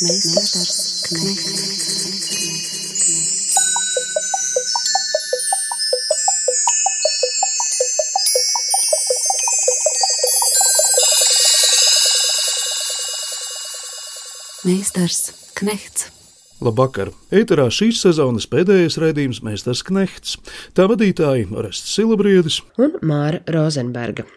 Meistars Knechts. Meistars Knechts. Labvakar! Ēterā šīs sezonas pēdējais raidījums Meistars Knehts. Tā vadītāji Orests Silabriedis un Māra Rozenberga.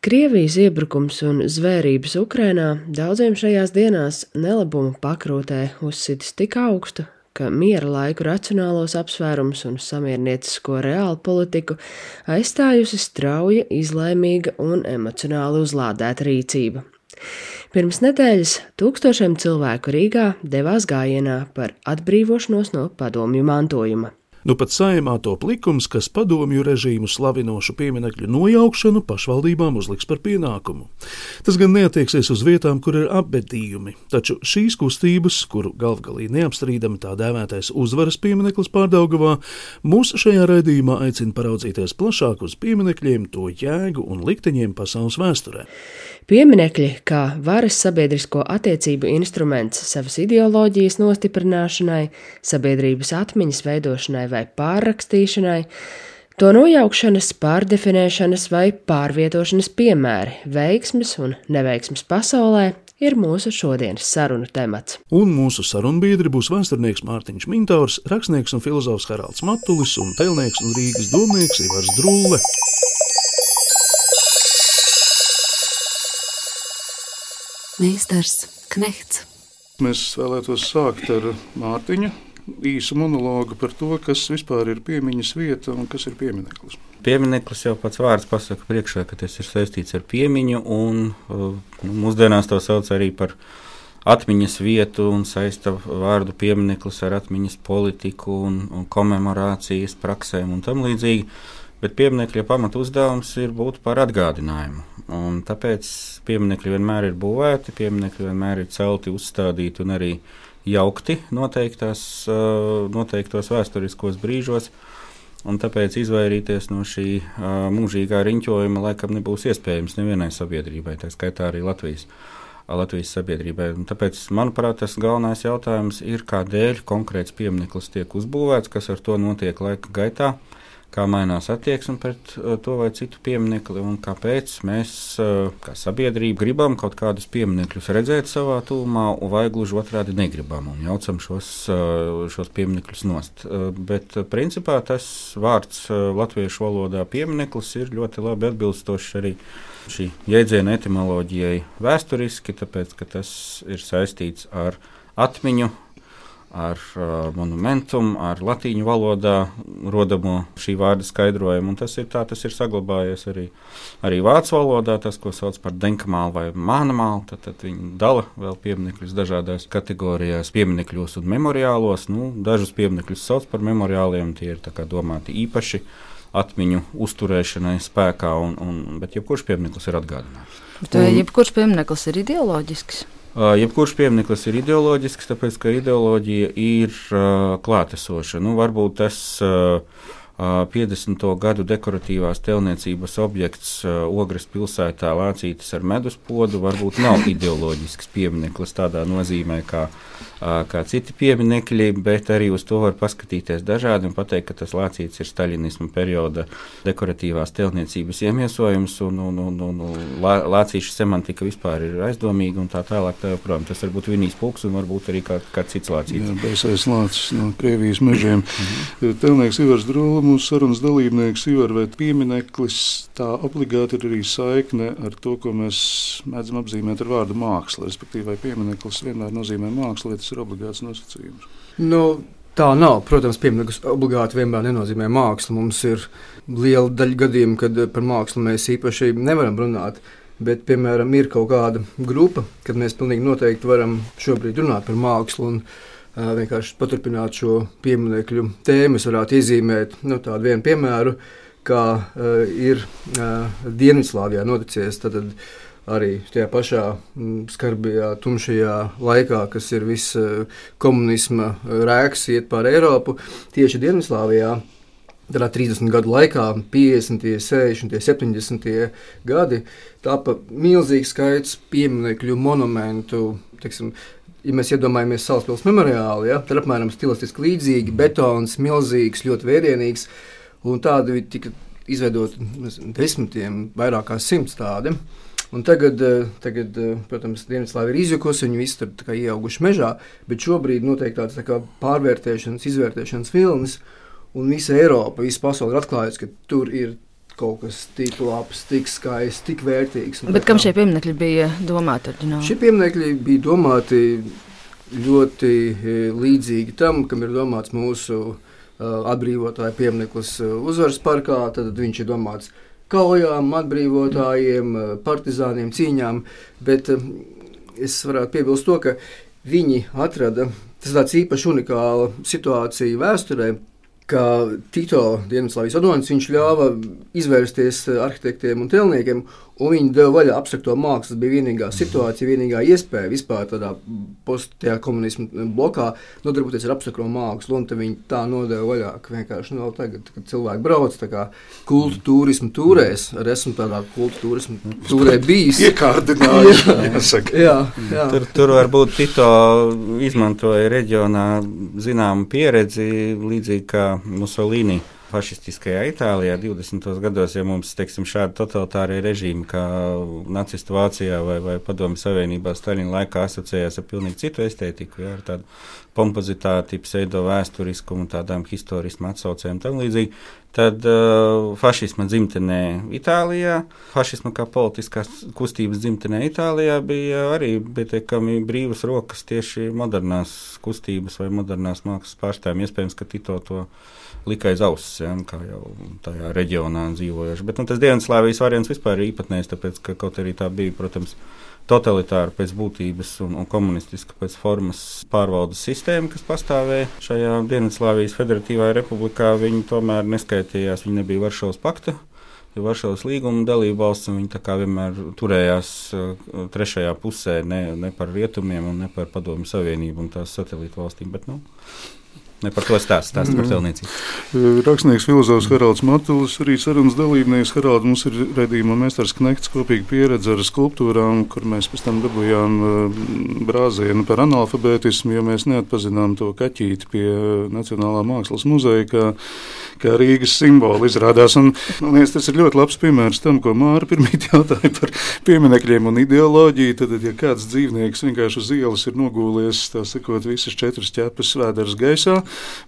Krievijas iebrukums un zvērības Ukrainā daudziem šajās dienās nelabumu pakrūtē uzsitis tik augstu, ka miera laiku racionālos apsvērumus un samierniecisko reālu politiku aizstājusi strauja, izlēmīga un emocionāli uzlādēta rīcība. Pirms nedēļas tūkstošiem cilvēku Rīgā devās gājienā par atbrīvošanos no padomju mantojuma. Nu pat saimā top likums, kas padomju režīmu slavinošu pieminekļu nojaukšanu pašvaldībām uzliks par pienākumu. Tas gan neatieksies uz vietām, kur ir apbedījumi, taču šīs kustības, kuru galvgalī neapstrīdami tā dēvētais uzvaras piemineklis pārdaugavā, mūs šajā raidījumā aicina paraudzīties plašāk uz pieminekļiem, to jēgu un likteņiem pasaules vēsturē. Pieminekļi kā varas sabiedrisko attiecību instruments savas ideoloģijas nostiprināšanai, sabiedrības atmiņas veidošanai vai pārrakstīšanai, to nojaukšanas, pārdefinēšanas vai pārvietošanas piemēri, veiksmes un neveiksmes pasaulē ir mūsu šodienas sarunu temats. Un mūsu sarunbiedri būs vēsturnieks Mārtiņš Mintārs, rakstnieks un filozofs Haralds Matulis un tēlnieks un Rīgas domnieks Ivars Drulle. Meistars Knechts. Mēs vēlētos sākt ar Mārtiņa īsu monologu par to, kas vispār ir piemiņas vieta un kas ir piemineklis. Piemineklis jau pats vārds pasaka priekšā, ka tas ir saistīts ar piemiņu, un uh, mūsdienās to sauc arī par atmiņas vietu un saista vārdu piemineklis ar atmiņas politiku un, un komemorācijas praksēm un tam līdzīgi. Bet pieminiekļa pamatu uzdevums ir būt par atgādinājumu. Un tāpēc pieminekļi vienmēr ir būvēti, pieminekļi vienmēr ir celti, uzstādīti un arī jaukti noteiktās, noteiktos vēsturiskos brīžos. Un tāpēc izvairīties no šī uh, mūžīgā riņķojuma laikam nebūs iespējams nevienai sabiedrībai, tā skaitā arī Latvijas, Latvijas sabiedrībai. Un tāpēc, manuprāt, tas galvenais jautājums ir, kādēļ konkrēts piemineklis tiek uzbūvēts, kas ar to notiek laika gaitā. Uh, kā mainās attieksme pret uh, to vai citu pieminiekli un kāpēc mēs, uh, kā sabiedrība, gribam kaut kādus pieminekļus redzēt savā tūmā, vai gluži otrādi negribam un jaucam šos, uh, šos pieminekļus nost. Bet principā tas vārds latviešu valodā piemineklis ir ļoti labi atbilstošs arī šī jēdziena etimoloģijai vēsturiski, tāpēc ka tas ir saistīts ar atmiņu ar uh, monumentumu, ar latīņu valodā rodamo šī vārda skaidrojumu. Tas ir tā, tas ir saglabājies arī, arī vācu valodā, tas, ko sauc par denkamālu vai mānamālu. Tad, tad viņi dala vēl pieminekļus dažādās kategorijās, pieminekļos un memoriālos. Nu, dažus pieminekļus sauc par memoriāliem, tie ir domāti īpaši atmiņu uzturēšanai spēkā, un, un, bet jebkurš piemineklis ir atgādinājums. Bet vai jebkurš piemineklis ir ideoloģisks? Jebkurš piemineklis ir ideoloģisks, tāpēc ka ideoloģija ir uh, klātesoša. Nu, varbūt tas uh, 50. gadu dekoratīvās telniecības objekts Ogres pilsētā Lācītis ar meduspodu varbūt nav ideoloģisks piemineklis tādā nozīmē, kā kā citi pieminekļi, bet arī uz to var paskatīties dažādi un pateikt, ka tas lācīts ir staļinisma perioda dekoratīvās telniecības iemiesojums, un, un, un, un, un lācīša semantika vispār ir aizdomīga un tā tālāk. Tā, protams, tas var būt vinīs pūks un varbūt arī kā, kāds cits lācīts. Jā, baisais lācis no Krievijas mežiem. Mhm. Telnieks Ivars Drūla, mūsu sarunas dalībnieks Ivar, vai piemineklis tā obligāti ir arī saikne ar to, ko mēs mēdzam apzīmēt ar vārdu māksla, respektīvi vai piemineklis vienmēr nozīmē mākslu, tas ir obligāts nosacījums. Nu, tā nav. Protams, piemineklis obligāti vienmēr nenozīmē mākslu. Mums ir liela daļa gadījumu, kad par mākslu mēs īpaši nevaram runāt. Bet, piemēram, ir kaut kāda grupa, kad mēs pilnīgi noteikti varam šobrīd runāt par mākslu un vienkārši paturpināt šo pieminiektu tēmu. Es varētu iezīmēt nu, tādu vienu piemēru, kā uh, ir uh, Dienvidslāvijā noticies. Tad, tad, arī tajā pašā mm, skarbajā, tumšajā laikā, kas ir viss eh, komunisma rēks, iet pāri Eiropu, tieši Dienvidslāvijā. Tādā 30 gadu laikā, 50, 60, 70 gadi, tāpa milzīgs skaits pieminiektu, monumentu, teiksim, ja mēs iedomājamies Salaspils memoriālu, ja, tad apmēram stilistiski līdzīgi, betons, milzīgs, ļoti vērienīgs, un tādi tika izveidoti desmitiem, vairāk kā simts tādi. Un tagad, eh, tagad, eh, protams, Dienvidslāvija ir izjukusi, viņi visi tur ieauguši mežā, bet šobrīd notiek tāds tā kā pārvērtēšanas, izvērtēšanas vilnis, un visa Eiropa, visa pasaule ir atklājusi, ka tur ir kaut kas tik labs, tik skaists, tik vērtīgs. Bet kam šie pieminekļi bija domāti? Oriģināli? Šie pieminekļi bija domāti ļoti eh, līdzīgi tam, kam ir domāts mūsu atbrīvotāja piemineklis uzvaras parkā. Tad viņš ir domāts kaujām, atbrīvotājiem, partizāniem, cīņām. Bet es varētu piebilst to, ka viņi atrada. Tas tāds īpaši unikāla situācija vēsturē, ka Tito Dienvidslāvijas viņš ļāva izvērsties arhitektiem un telniekiem, Un viņi deva vaļā abstrakto mākslu. Tas bija vienīgā situācija, vienīgā iespēja vispār tādā postajā komunismu blokā nodarboties ar abstrakto mākslu. Un viņi tā nodeva vaļā, ka vienkārši nu, tagad, kad cilvēki brauc kultu turismu tūrēs, arī esmu tādā kultu turismu tūrē bijis. Iekārdinājuši, jāsaka. Jā, jā. Tur, tur varbūt Tito izmantoja reģionā zināmu pieredzi, līdzīgi kā Musolīni fašistiskajā Itālijā 20. gados, ja mums teiksim, šādi totalitārie režīmi kā nacistu Vācijā vai, vai Padomju Savienībā Staļina laikā asociējās ar pilnīgi citu estētiku, ja, ar tādu kompozitāti, pseido vēsturiskumu, tādām historismu atsaucēm un tam līdzīgi, tad uh, fašisma dzimtenē Itālijā, fašisma kā politiskās kustības dzimtenē Itālijā bija arī pietiekami brīvas rokas tieši modernās kustības vai modernās mākslas pārstāvjiem. Iespējams, ka Tito to lika aiz auss, ja, kā jau tajā reģionā dzīvojuši. Bet nu, tas Dienvidslāvijas variants vispār ir īpatnējs, tāpēc, ka kaut arī tā bija, protams, totalitāra pēc būtības un, un komunistiska pēc formas pārvaldes sistēma, kas pastāvēja šajā Dienvidslāvijas Federatīvajā republikā. Viņi tomēr neskaitījās, viņi nebija Varšavas pakta. Jo Varšavas līguma dalība valsts, viņi vienmēr turējās uh, trešajā pusē, ne, ne par rietumiem, ne par padomju savienību un tās satelītu valstīm. Bet, nu, Ne par to stāstu, stāstu par celtniecību. Eh, rakstnieks filozofs Haralds Matulis, arī sarunas dalībnieks. Haralds mums ir redzījuma meistars Knekts, kopīga pieredze ar skulptūrām, kur mēs pēc tam dabūjām eh, brāzienu par analfabētismu, jo mēs neatpazinām to kaķīti pie Nacionālā mākslas muzeja, kā, kā Rīgas simbolu izrādās. Un, man liekas, tas ir ļoti labs piemērs tam, ko Māra pirmīt jautāja par pieminekļiem un ideoloģiju. Tad, ja kāds dzīvnieks vienkārši uz ielas ir nogūlies, tā sakot, visas četras ķepas svēdars gaisā,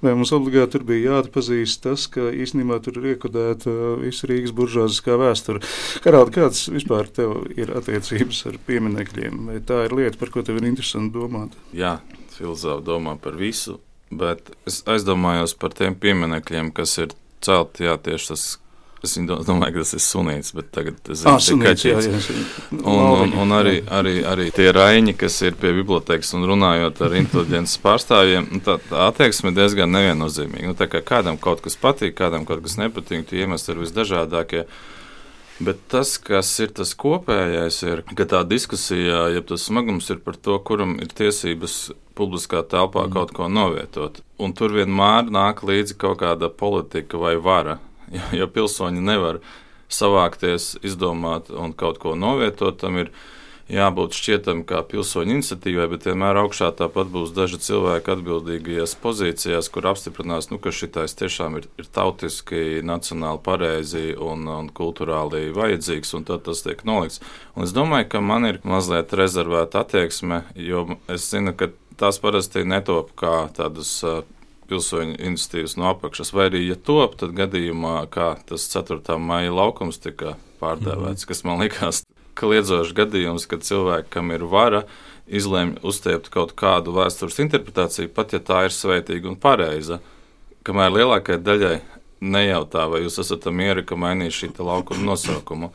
vai mums obligāti tur bija jāatpazīst tas, ka īstenībā tur ir iekodēta visa Rīgas buržāziskā vēsture. Karādi, kāds vispār tev ir attiecības ar pieminekļiem? Vai tā ir lieta, par ko tev ir interesanti domāt? Jā, filozofi domā par visu, bet es aizdomājos par tiem pieminekļiem, kas ir celti, jā, tieši tas Es domāju, ka tas ir sunīts, bet tagad tas ah, ir kaķis. Un, un, un arī, arī, arī tie raiņi, kas ir pie bibliotekas un runājot ar inteliģences pārstāvjiem, nu, tā, tā attieksme ir diezgan neviennozīmīga. Nu, kā kādam kaut kas patīk, kādam kaut kas nepatīk, tie iemesli ir visdažādākie. Bet tas, kas ir tas kopējais, ir, ka tā diskusija, ja tas smagums ir par to, kuram ir tiesības publiskā telpā mm. kaut ko novietot. Un tur vienmēr nāk līdzi kaut kāda politika vai vara jo, jo pilsoņi nevar savākties, izdomāt un kaut ko novietot. Tam ir jābūt šķietam kā pilsoņu iniciatīvai, bet vienmēr augšā tāpat būs daži cilvēki atbildīgajās pozīcijās, kur apstiprinās, nu, ka šitais tiešām ir, ir tautiski, nacionāli pareizi un, un kultūrāli vajadzīgs, un tad tas tiek nolikts. Un es domāju, ka man ir mazliet rezervēta attieksme, jo es zinu, ka tās parasti netop kā tādas pilsoņu iniciatīvas no apakšas, vai arī, ja top, tad gadījumā, kā tas 4. maija laukums tika pārdēvēts, mm kas man likās kliedzošs gadījums, kad cilvēki, kam ir vara, izlēma uztiept kaut kādu vēstures interpretāciju, pat ja tā ir svētīga un pareiza, kamēr lielākajai daļai nejautā, vai jūs esat mieri, ka mainīs šī laukuma nosaukumu.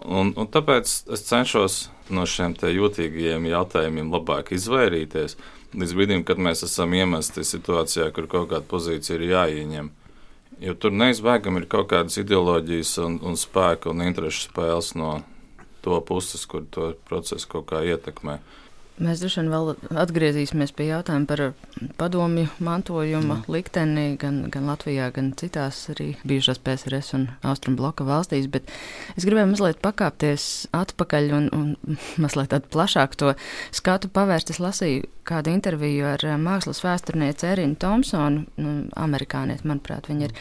Un, un tāpēc es cenšos no šiem jūtīgajiem jautājumiem labāk izvairīties līdz brīdim, kad mēs esam iemesti situācijā, kur kaut kāda pozīcija ir jāieņem. Jo tur neizbēgami ir kaut kādas ideoloģijas un, un spēka un interešu spēles no to puses, kur to procesu kaut kā ietekmē. Mēs droši vien vēl atgriezīsimies pie jautājuma par padomju mantojuma mm. likteni gan, gan Latvijā, gan citās arī bijušās PSRS un Austrum bloka valstīs, bet es gribēju mazliet pakāpties atpakaļ un, un mazliet tādu plašāku to skatu pavērst. Es lasīju kādu interviju ar eh, mākslas vēsturnieci Erinu Thompsonu, nu, amerikānieti, manuprāt, viņa ir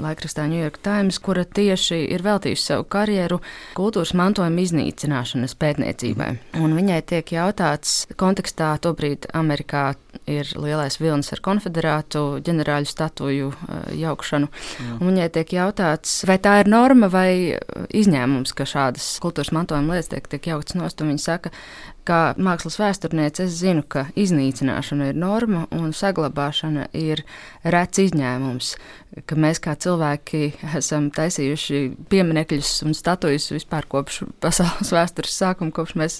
laikrakstā New York Times, kura tieši ir veltījusi savu karjeru kultūras mantojuma iznīcināšanas pētniecībai. Un viņai tiek jautāts kontekstā, tobrīd Amerikā ir lielais vilnis ar konfederātu ģenerāļu statuju eh, jaukšanu. Jā. Un viņai tiek jautāts, vai tā ir norma vai izņēmums, ka šādas kultūras mantojuma lietas tiek, tiek jauktas nost. Viņa saka, Kā mākslas vēsturniece, es zinu, ka iznīcināšana ir norma un saglabāšana ir rets izņēmums ka mēs kā cilvēki esam taisījuši pieminekļus un statujas vispār kopš pasaules vēstures sākuma, kopš mēs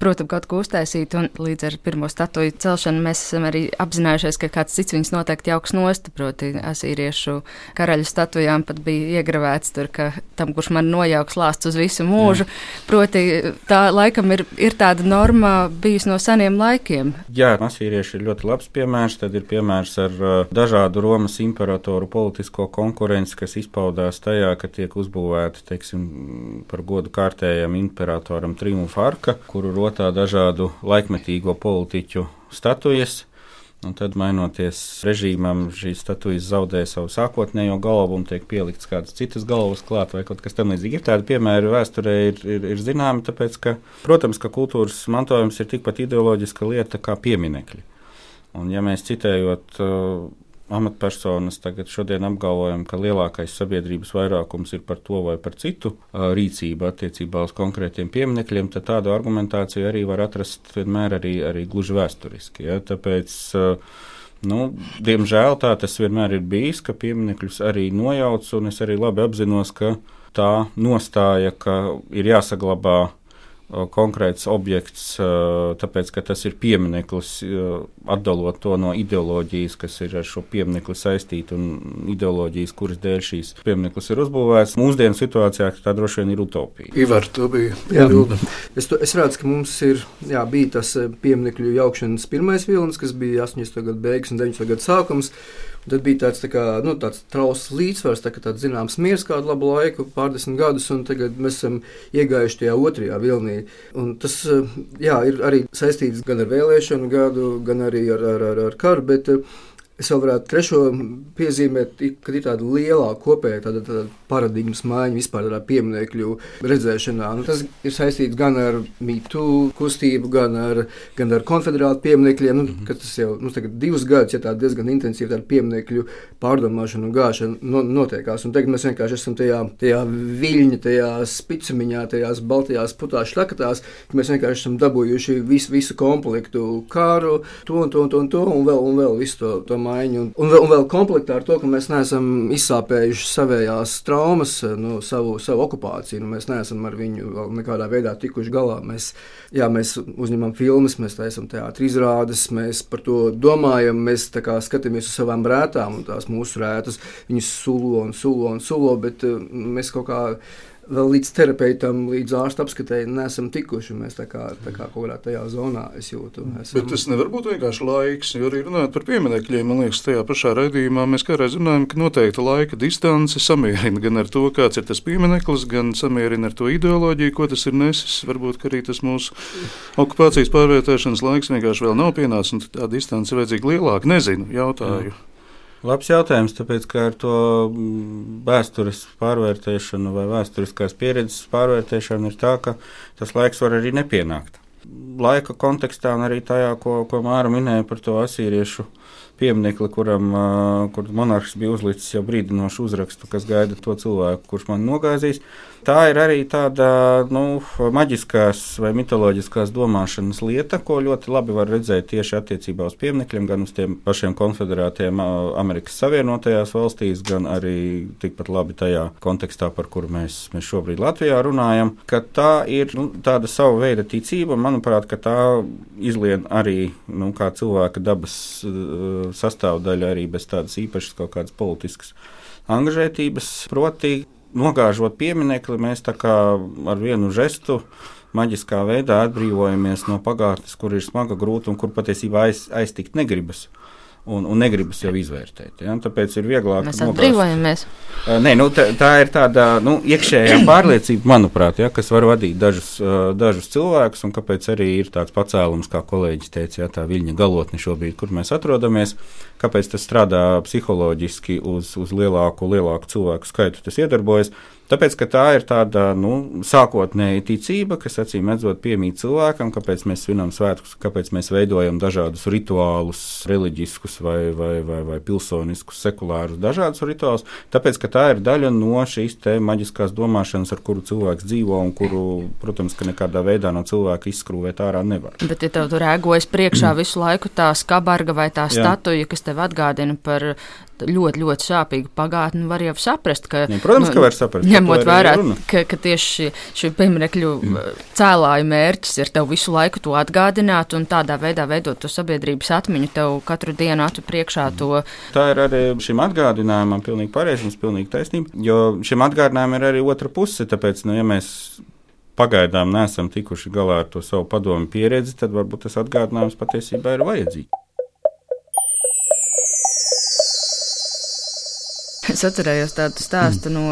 protam kaut ko uztaisīt. Un līdz ar pirmo statuju celšanu mēs esam arī apzinājušies, ka kāds cits viņus noteikti jauks nost. Proti, asīriešu karaļu statujām pat bija iegravēts tur, ka tam, kurš man nojauks lāsts uz visu mūžu. Jā. Proti, tā laikam ir, ir tāda norma bijusi no seniem laikiem. Jā, asīrieši ir ļoti labs piemērs. Tad ir piemērs ar uh, dažādu Romas imperatoru politisko konkurenci, kas izpaudās tajā, ka tiek uzbūvēta teiksim, par godu kārtējam imperatoram triumfa arka, kuru rotā dažādu laikmetīgo politiķu statujas. Un tad, mainoties režīmam, šīs statujas zaudē savu sākotnējo galvu un tiek pieliktas kādas citas galvas klāt, vai kaut kas tamlīdzīgs. Ir tādi piemēri vēsturē, ir, ir, ir zināmi, tāpēc, ka, protams, ka kultūras mantojums ir tikpat ideoloģiska lieta kā pieminekļi. Un, ja mēs citējot uh, amatpersonas tagad šodien apgalvojam, ka lielākais sabiedrības vairākums ir par to vai par citu rīcību attiecībā uz konkrētiem pieminekļiem, tad tādu argumentāciju arī var atrast vienmēr arī, arī gluži vēsturiski. Ja? Tāpēc, Nu, diemžēl tā tas vienmēr ir bijis, ka pieminekļus arī nojauc, un es arī labi apzinos, ka tā nostāja, ka ir jāsaglabā konkrēts objekts, tāpēc ka tas ir piemineklis, atdalot to no ideoloģijas, kas ir ar šo pieminekli saistīta un ideoloģijas, kuras dēļ šīs piemineklis ir uzbūvēts. Mūsdienu situācijā tā droši vien ir utopija. Ivar, to bija jābilda. Es, to, es redzu, ka mums ir, jā, bija tas pieminekļu jaukšanas pirmais vilnis, kas bija 80. gadu beigas un 90. gadu sākums. Tad bija tāds, tā kā, nu, tāds trausls līdzsvars, tā, tāds zināms miers kādu labu laiku, pārdesmit gadus, un tagad mēs esam iegājuši tajā otrajā vilnī. Un tas jā, ir arī saistīts gan ar vēlēšanu gadu, gan arī ar, ar, ar, ar karu. Bet, Es vēl varētu trešo piezīmēt, ka ir tāda lielāka kopēja tāda, tāda paradigmas maiņa vispār tādā pieminiekļu redzēšanā. Nu, tas ir saistīts gan ar mītu kustību, gan ar, gan ar konfederātu pieminekļiem. Nu, mm -hmm. Tas jau nu, divus gadus, ja tā diezgan intensīva tāda pieminiekļu pārdomāšana un gāšana no, notiekās. Un tagad mēs vienkārši esam tajā, tajā viļņa, tajā spicumiņā, tajās baltajās putās šlakatās, ka mēs vienkārši esam dabūjuši visu, visu komplektu kāru, to un to un to un, to, un vēl, un vēl visu to. to maiņu. Un, un, vēl, un vēl komplektā ar to, ka mēs neesam izsāpējuši savējās traumas, nu, savu, savu okupāciju. Nu, mēs neesam ar viņu vēl nekādā veidā tikuši galā. Mēs, jā, mēs uzņemam filmas, mēs taisām teātris izrādes, mēs par to domājam, mēs skatāmies uz savām rētām un tās mūsu rētas. Viņas sulo un sulo un sulo, bet uh, mēs kaut kā vēl līdz terapeitam, līdz ārsta apskatēji nesam tikuši. Mēs tā kā, tā kā kaut kādā tajā zonā es jūtu. Esam... Bet tas nevar būt vienkārši laiks, jo arī runājot par pieminekļiem, man liekas, tajā pašā raidījumā mēs kādreiz runājam, ka noteikta laika distance samierina gan ar to, kāds ir tas piemineklis, gan samierina ar to ideoloģiju, ko tas ir nesis. Varbūt arī tas mūsu okupācijas pārvērtēšanas laiks vienkārši vēl nav pienācis, un tā distance ir vajadzīga lielāka. Nezinu, jautāju. Jā. Labs jautājums, tāpēc ka ar to mm, vēstures pārvērtēšanu vai vēsturiskās pieredzes pārvērtēšanu ir tā, ka tas laiks var arī nepienākt. Laika kontekstā un arī tajā, ko, ko Māra minēja par to asīriešu pieminekli, kuram kur monarhs bija uzlicis jau brīdinošu uzrakstu, kas gaida to cilvēku, kurš man nogāzīs. Tā ir arī tāda nu, maģiskās vai mitoloģiskās domāšanas lieta, ko ļoti labi var redzēt tieši attiecībā uz pieminekļiem, gan uz tiem pašiem konfederātiem Amerikas Savienotajās valstīs, gan arī tikpat labi tajā kontekstā, par kuru mēs, mēs šobrīd Latvijā runājam. Tā ir nu, tāda sava veida ticība, un manuprāt, tā izlien arī nu, kā cilvēka dabas uh, sastāvdaļa, arī bez tādas īpašas kaut kādas politiskas angažētības. Proti, nogāžot pieminekli, mēs ar vienu žestu maģiskā veidā atbrīvojamies no pagātnes, kur ir smaga, grūta un kur patiesībā aiz, aiztikt negribas un, un negribas jau izvērtēt. Ja? Tāpēc ir vieglāk. Mēs atbrīvojamies. Nē, nu, tā, tā ir tāda nu, iekšējā pārliecība, manuprāt, ja, kas var vadīt dažus, dažus cilvēkus, un kāpēc arī ir tāds pacēlums, kā kolēģis teica, ja, tā viļņa galotne šobrīd, kur mēs atrodamies. Kāpēc tas strādā psiholoģiski uz, uz lielāku, lielāku cilvēku skaitu, tas iedarbojas. Tāpēc, ka tā ir tāda nu, sākotnēja ticība, kas acīm redzot piemīt cilvēkam, kāpēc mēs svinam svētkus, kāpēc mēs veidojam dažādus rituālus, reliģiskus vai, vai, vai, vai pilsoniskus, sekulārus, dažādus rituālus. Tāpēc, ka tā ir daļa no šīs maģiskās domāšanas, ar kuru cilvēks dzīvo un kuru, protams, nekādā veidā no cilvēka izskrūvēt ārā nevar. Bet, ja tev tur ēgojas priekšā visu laiku tā skabarga vai tā statuja, kas tev atgādina par ļoti, ļoti sāpīgu pagātni, var jau saprast, ka. Ja, protams, nu, ka var saprast. Ņemot vērā, ka, ka tieši šī pieminiekļu mm. cēlāja mērķis ir tev visu laiku to atgādināt un tādā veidā veidot to sabiedrības atmiņu, tev katru dienu atu priekšā to. Tā ir arī šim atgādinājumam pilnīgi pareizi, jums pilnīgi taisnība, jo šim atgādinājumam ir arī otra puse, tāpēc, nu, ja mēs pagaidām neesam tikuši galā ar to savu padomu pieredzi, tad varbūt tas atgādinājums patiesībā ir vajadzīgs. Es atcerējos tādu stāstu no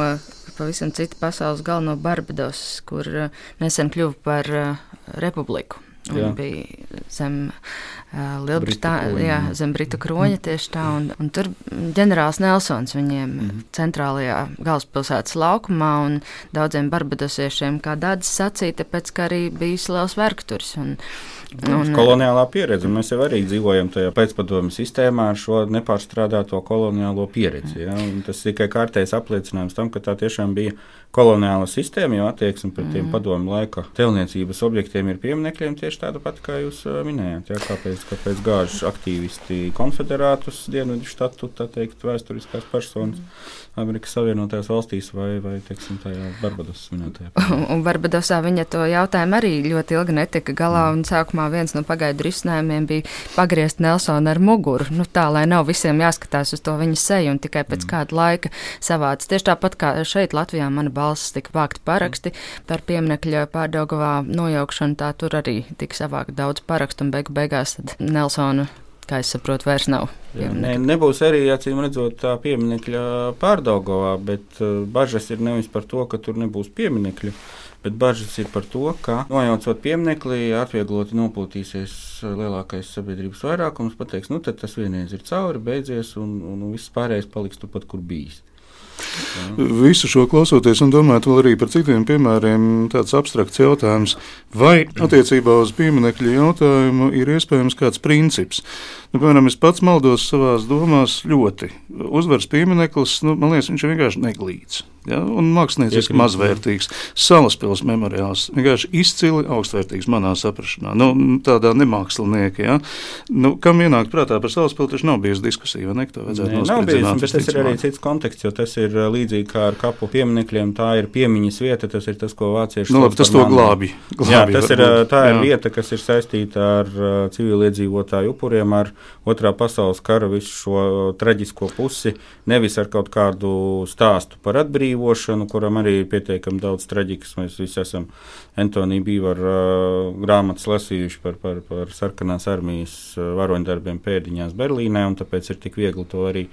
pavisam cita pasaules galva, no Barbados, kur uh, nesen kļuva par uh, republiku. Bija zem uh, Lielbritānijas, zem Britu kroņa tieši tā. Un, un tur ģenerālis Nelsons viņiem mm. centrālajā galvaspilsētas laukumā un daudziem barbadosiešiem, kā Dādas sacīja, tāpēc, ka arī bijis liels vergturs. Un, Un, koloniālā pieredze. Mēs jau arī dzīvojam tajā pēcpadomu sistēmā ar šo nepārstrādāto koloniālo pieredzi. Ja? Un tas tikai kārtējs apliecinājums tam, ka tā tiešām bija koloniāla sistēma, jo attieksme pret tiem mm. padomu laika telniecības objektiem ir pieminekļiem tieši tāda pati, kā jūs minējāt. Ja? Kāpēc, kāpēc gāž aktīvisti konfederātus dienvidu štatu, tā teikt, vēsturiskās personas. Mm. Amerikas Savienotajās valstīs vai, vai teiksim, tajā Barbadosas minētajā. Un Barbadosā viņa to jautājumu arī ļoti ilgi netika galā, un sākumā viens no pagaidu risinājumiem bija pagriezt Nelsonu ar muguru, nu tā, lai nav visiem jāskatās uz to viņa seju, un tikai pēc mm. kāda laika savāds. Tieši tāpat kā šeit Latvijā mana balss tika vākti paraksti par pieminekļa pārdaugavā nojaukšanu, tā tur arī tika savākt daudz parakstu, un beigu beigās Nelsonu kā es saprotu, vairs nav. Jā, ne, nebūs arī, acīm redzot, tā pieminiekļa pārdaugovā, bet uh, bažas ir nevis par to, ka tur nebūs pieminekļu, bet bažas ir par to, ka nojaucot pieminekli, atviegloti nopūtīsies lielākais sabiedrības vairākums, pateiks, nu tad tas vienreiz ir cauri, beidzies, un, un viss pārējais paliks turpat, kur bijis. Visu šo klausoties un domājot vēl arī par citiem piemēriem, tāds abstrakts jautājums, vai attiecībā uz pieminiekļu jautājumu ir iespējams kāds princips. Nu, piemēram, es pats maldos savā domās ļoti. Uzvaras piemineklis, nu, man liekas, viņš ir vienkārši neglīts ja, un mākslinieciski mazvērtīgs. Salaspils memoriāls vienkārši izcili augstvērtīgs manā saprašanā. Nu, tādā nemākslinieki. Ja. Nu, kam ienāk prātā par salaspilu, taču nav bijusi diskusija, vai ne? Tā vajadzētu Nē, nav bijusi, bet tas ir arī cits konteksts, jo tas ir līdzīgi kā ar kapu pieminekļiem. Tā ir piemiņas vieta, tas ir tas, ko vācieši. Nu, labi, tas to glābi. glābi. Jā, tas ir, tā ir jā. vieta, kas ir saistīta ar civiliedzīvotāju upuriem, ar otrā pasaules kara visu šo traģisko pusi, nevis ar kaut kādu stāstu par atbrīvošanu kuram arī ir pietiekami daudz traģikas. Mēs visi esam Antonija Bīvara uh, grāmatas lasījuši par, par, par sarkanās armijas uh, varoņdarbiem pēdiņās Berlīnē, un tāpēc ir tik viegli to arī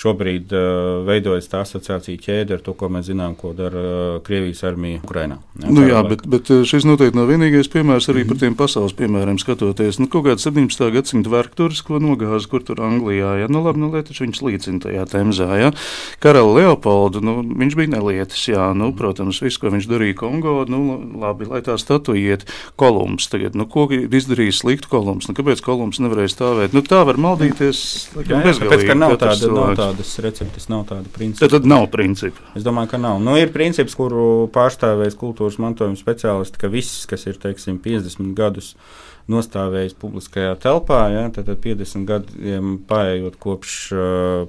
šobrīd uh, veidojas tā asociācija ķēde ar to, ko mēs zinām, ko dara uh, Krievijas armija Ukrainā. Jā, nu, jā bet, bet uh, šis noteikti nav vienīgais piemērs arī mm -hmm. par tiem pasaules piemēriem skatoties. Nu, kaut kāds 17. gadsimta vergturis, ko nogāza, kur tur Anglijā, ja nu labi, nu lieta, viņš līdzina tajā temzā, ja. Karalu Leopoldu, nu, viņš bija nelietis, jā, nu, protams, viss, ko viņš darīja Kongo, nu, labi, lai tā statuja iet Kolumbs tagad, nu, ko ir izdarījis sliktu Kolumbs, nu, kāpēc Kolumbs nevarēja stāvēt? Nu, tā var maldīties, laikam, bezgalīgi. Tāpēc, ka nav tāda, nav tāda tādas receptes, nav tāda principa. Tad, tad nav principa. Es domāju, ka nav. Nu, ir princips, kuru pārstāvēs kultūras mantojuma speciālisti, ka viss, kas ir teiksim, 50 gadus nostāvējis publiskajā telpā. Ja, tad, tad 50 gadiem paiet kopš uh,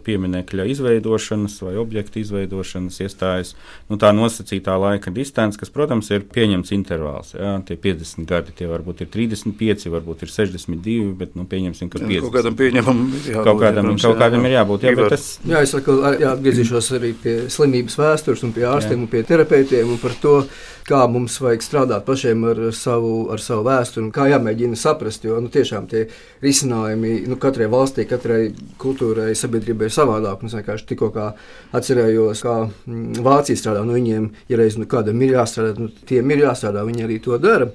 pieminiekļa izveidošanas vai objekta izveidošanas iestājas nu, tā nosacītā laika distance, kas, protams, ir pieņemts intervāls. Ja, tie 50 gadi, tie varbūt ir 35, varbūt ir 62, bet nu, pieņemsim, ka 50. Kaut kādam pieņemam, jābūt, kaut kādam, protams, kaut kādam ir jābūt. Jā, bet tas, Jā, es saku, jā, atgriezīšos arī pie slimības vēstures, un pie ārstiem jā. un pie terapeitiem un par to, kā mums vajag strādāt pašiem ar savu, ar savu vēsturi un kā jāmēģina saprast. Jo nu, tiešām tie risinājumi nu, katrai valstī, katrai kultūrai, sabiedrībai ir savādāk. Es vienkārši tikko atcerējos, kā mm, Vācija strādā. Nu, viņiem, ja reiz nu, kādam ir jāstrādā, nu, tiem ir jāstrādā, viņi arī to dara.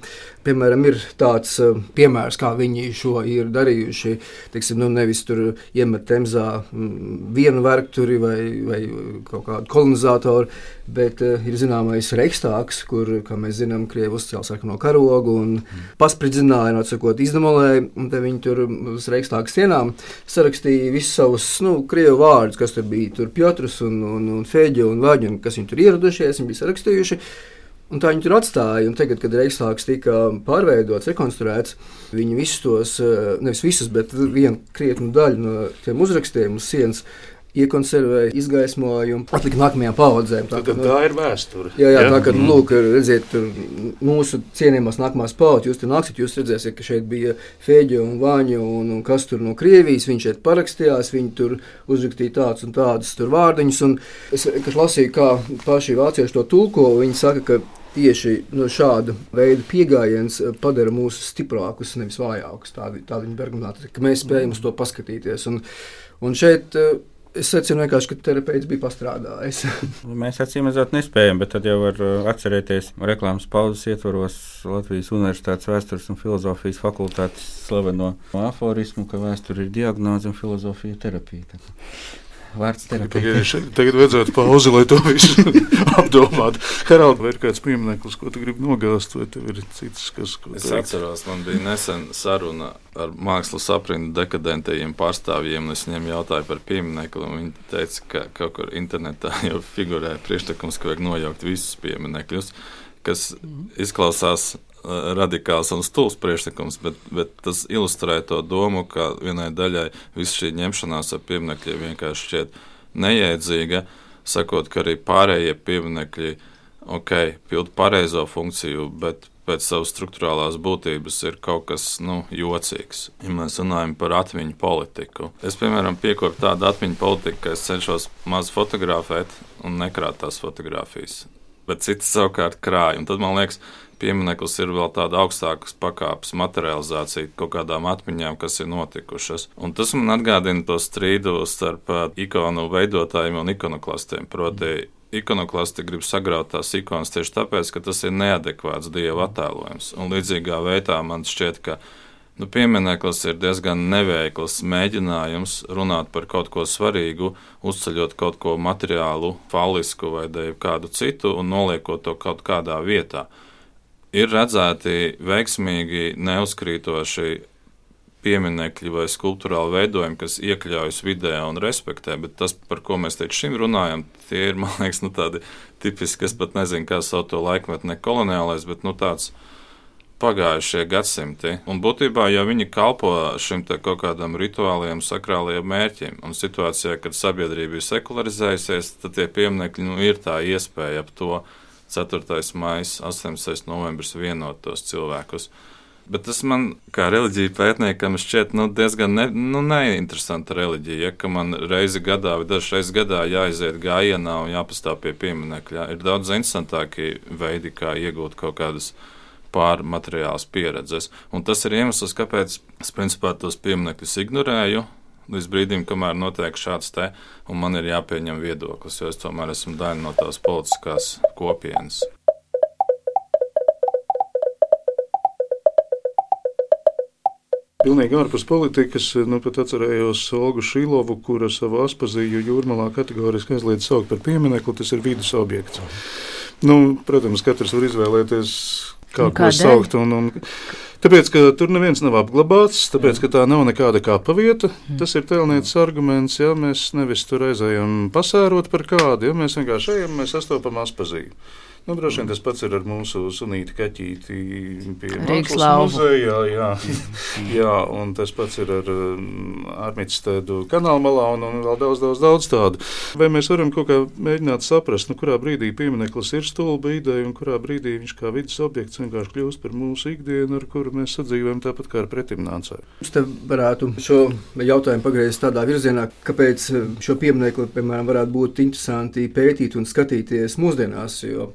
Piemēram, ir tāds uh, piemērs, kā viņi šo ir darījuši. Teiksim, nu, nevis tur iemet temzā mm, vienu vergturi vai, vai kaut kādu kolonizatoru, bet uh, ir zināmais reikstāks, kur, kā mēs zinām, Krievi uzcēla sarkano karogu un mm. paspridzināja, atsakot, izdemolēja. Un te viņi tur uz reikstāka sienām sarakstīja visus savus nu, Krievu vārdus, kas tur bija. Tur Pjotrs un, un, un Fēģi un Vaģi, un kas viņi tur ieradušies, viņi bija sarakstījuši. Un tā viņi tur atstāja. Tagad, kad Reichstāgs tika pārveidots, rekonstruēts, viņi visus tos, eh, nevis visus, bet vienu krietnu daļu no tiem uzrakstiem uz sienas iekonservēja, izgaismoja un atlika nākamajām paudzēm. Tā, tā, tā ir vēsture. Jā, jā, jā. tā kā mm. lūk, redziet, mūsu cienījamās nākamās paudzes, jūs tur nāksiet, jūs redzēsiet, ka šeit bija Fēģa un Vāņa un, un kas tur no Krievijas. Viņš šeit parakstījās, viņi tur uzrakstīja tādus un tādus vārdiņus. Un es lasīju, kā paši vācieši to tulko. Viņi saka, ka tieši no šāda veida pieejams padara mūs stiprākus, nevis vājākus. Tāda ir viņa argumentācija, ka mēs spējam uz to paskatīties. Un, un šeit Es secinu, ka terapeits bija pastrādājis. Mēs acīm redzot, nespējam, bet tad jau var uh, atcerēties reklāmas pauzes ietvaros Latvijas Universitātes vēstures un filozofijas fakultātes slaveno aforismu, ka vēsture ir diagnoze un filozofija terapija vārds terapija. Tagad vajadzētu pauzi, lai to visu apdomātu. Harald, vai ir kāds piemineklis, ko tu gribi nogāzt, vai tev ir cits, kas. Es teikt? atceros, man bija nesen saruna ar mākslas aprindu dekadentajiem pārstāvjiem, un es viņiem jautāju par pieminekli, un viņi teica, ka kaut kur internetā jau figurē priekšlikums, ka vajag nojaukt visus pieminekļus, kas izklausās radikāls un stulbs priekšlikums, bet, bet tas ilustrē to domu, ka vienai daļai viss šī ņemšanās ar pieminekļiem vienkārši šķiet neiedzīga, sakot, ka arī pārējie pieminekļi ok, pild pareizo funkciju, bet pēc savas struktūrālās būtības ir kaut kas nu, jocīgs. Ja mēs runājam par atmiņu politiku, es, piemēram, piekopu tādu atmiņu politiku, ka es cenšos maz fotografēt un nekrāt tās fotogrāfijas. Bet cits savukārt krāja. Un tad man liekas, piemineklis ir vēl tāda augstākas pakāpes materializācija kaut kādām atmiņām, kas ir notikušas. Un tas man atgādina to strīdu starp uh, ikonu veidotājiem un ikonoklastiem. Proti, ikonoklasti grib sagraut tās ikonas tieši tāpēc, ka tas ir neadekvāts dieva attēlojums. Un līdzīgā veidā man šķiet, ka Nu, piemineklis ir diezgan neveikls mēģinājums runāt par kaut ko svarīgu, uzceļot kaut ko materiālu, falisku vai kādu citu un noliekot to kaut kādā vietā ir redzēti veiksmīgi neuzkrītoši pieminekļi vai skulptūrāli veidojumi, kas iekļaujas vidē un respektē, bet tas, par ko mēs līdz šim runājam, tie ir, man liekas, nu, tādi tipiski, es pat nezinu, kā sauc to laikmetu, ne koloniālais, bet nu, tāds pagājušie gadsimti. Un būtībā jau viņi kalpo šim kaut kādam rituāliem, sakrāliem mērķim. Un situācijā, kad sabiedrība ir sekularizējusies, tad tie pieminekļi nu, ir tā iespēja ap to 4. maija, 18. novembris vienot tos cilvēkus. Bet tas man, kā reliģija pētniekam, šķiet nu, diezgan ne, nu, neinteresanta reliģija. Ja, ka man reizi gadā vai dažas reizes gadā jāiziet gājienā un jāpastāv pie pieminiekļa. Ir daudz interesantāki veidi, kā iegūt kaut kādas pārmateriālas pieredzes. Un tas ir iemesls, kāpēc es principā tos pieminekļus ignorēju līdz brīdim, kamēr notiek šāds te, un man ir jāpieņem viedoklis, jo es tomēr esmu daļa no tās politiskās kopienas. Pilnīgi ārpus politikas, nu pat atcerējos Olgu Šilovu, kura savā aspazīju jūrmalā kategoriski aizliedz saukt par pieminekli, tas ir vidus objekts. Nu, protams, katrs var izvēlēties, kā ko saukt. Un, un, Tāpēc, ka tur neviens nav apglabāts, tāpēc, ka tā nav nekāda kāpa vieta. Tas ir telniecis arguments, ja mēs nevis tur aizējam pasērot par kādu, ja mēs vienkārši ejam, mēs sastopam aspazīju. Nu, droši vien tas pats ir ar mūsu sunīti kaķīti pie Rīgas Mākslas muzejā. Jā, jā, un tas pats ir ar um, Armitstēdu kanāla malā un, un vēl daudz, daudz, daudz tādu. Vai mēs varam kaut kā mēģināt saprast, nu, kurā brīdī piemineklis ir stulba ideja un kurā brīdī viņš kā vidas objekts vienkārši kļūst par mūsu ikdienu, ar kuru mēs sadzīvojam tāpat kā ar pretimnācēju? Es te varētu šo jautājumu pagriezt tādā virzienā, kāpēc šo pieminiektu, piemēram, varētu būt interesanti pētīt un skatīties mūsdienās. Jo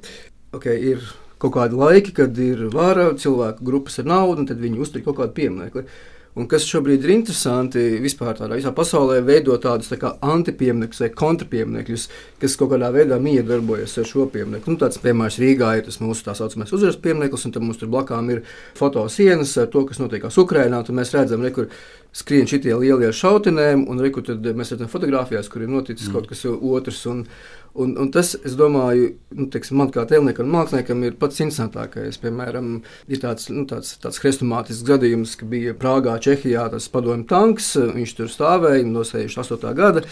okay, ir kaut kādi laiki, kad ir vara, cilvēku grupas ar naudu, un tad viņi uztur kaut kādu pieminiektu. Un kas šobrīd ir interesanti, vispār tādā visā pasaulē veido tādus tā antipieminekļus vai kontrapieminekļus, kas kaut kādā veidā miedarbojas ar šo pieminiektu. Nu, tāds piemērs Rīgā ir tas mūsu tā saucamais uzvaras piemineklis, un tad mums tur blakām ir fotosienas ar to, kas notiekās Ukrajinā. Tad mēs redzam, re, kur skrien šitie lielie šautenēm, un re, kur tad mēs redzam fotografijās, kur ir noticis mm. kaut kas otrs. Un, Un, un tas, es domāju, nu, teiksim, man kā tēlniekam un māksliniekam ir pats interesantākais. Piemēram, ir tāds, nu, tāds, tāds hrestomātisks gadījums, ka bija Prāgā, Čehijā tas padomju tanks, viņš tur stāvēja no 68. gada.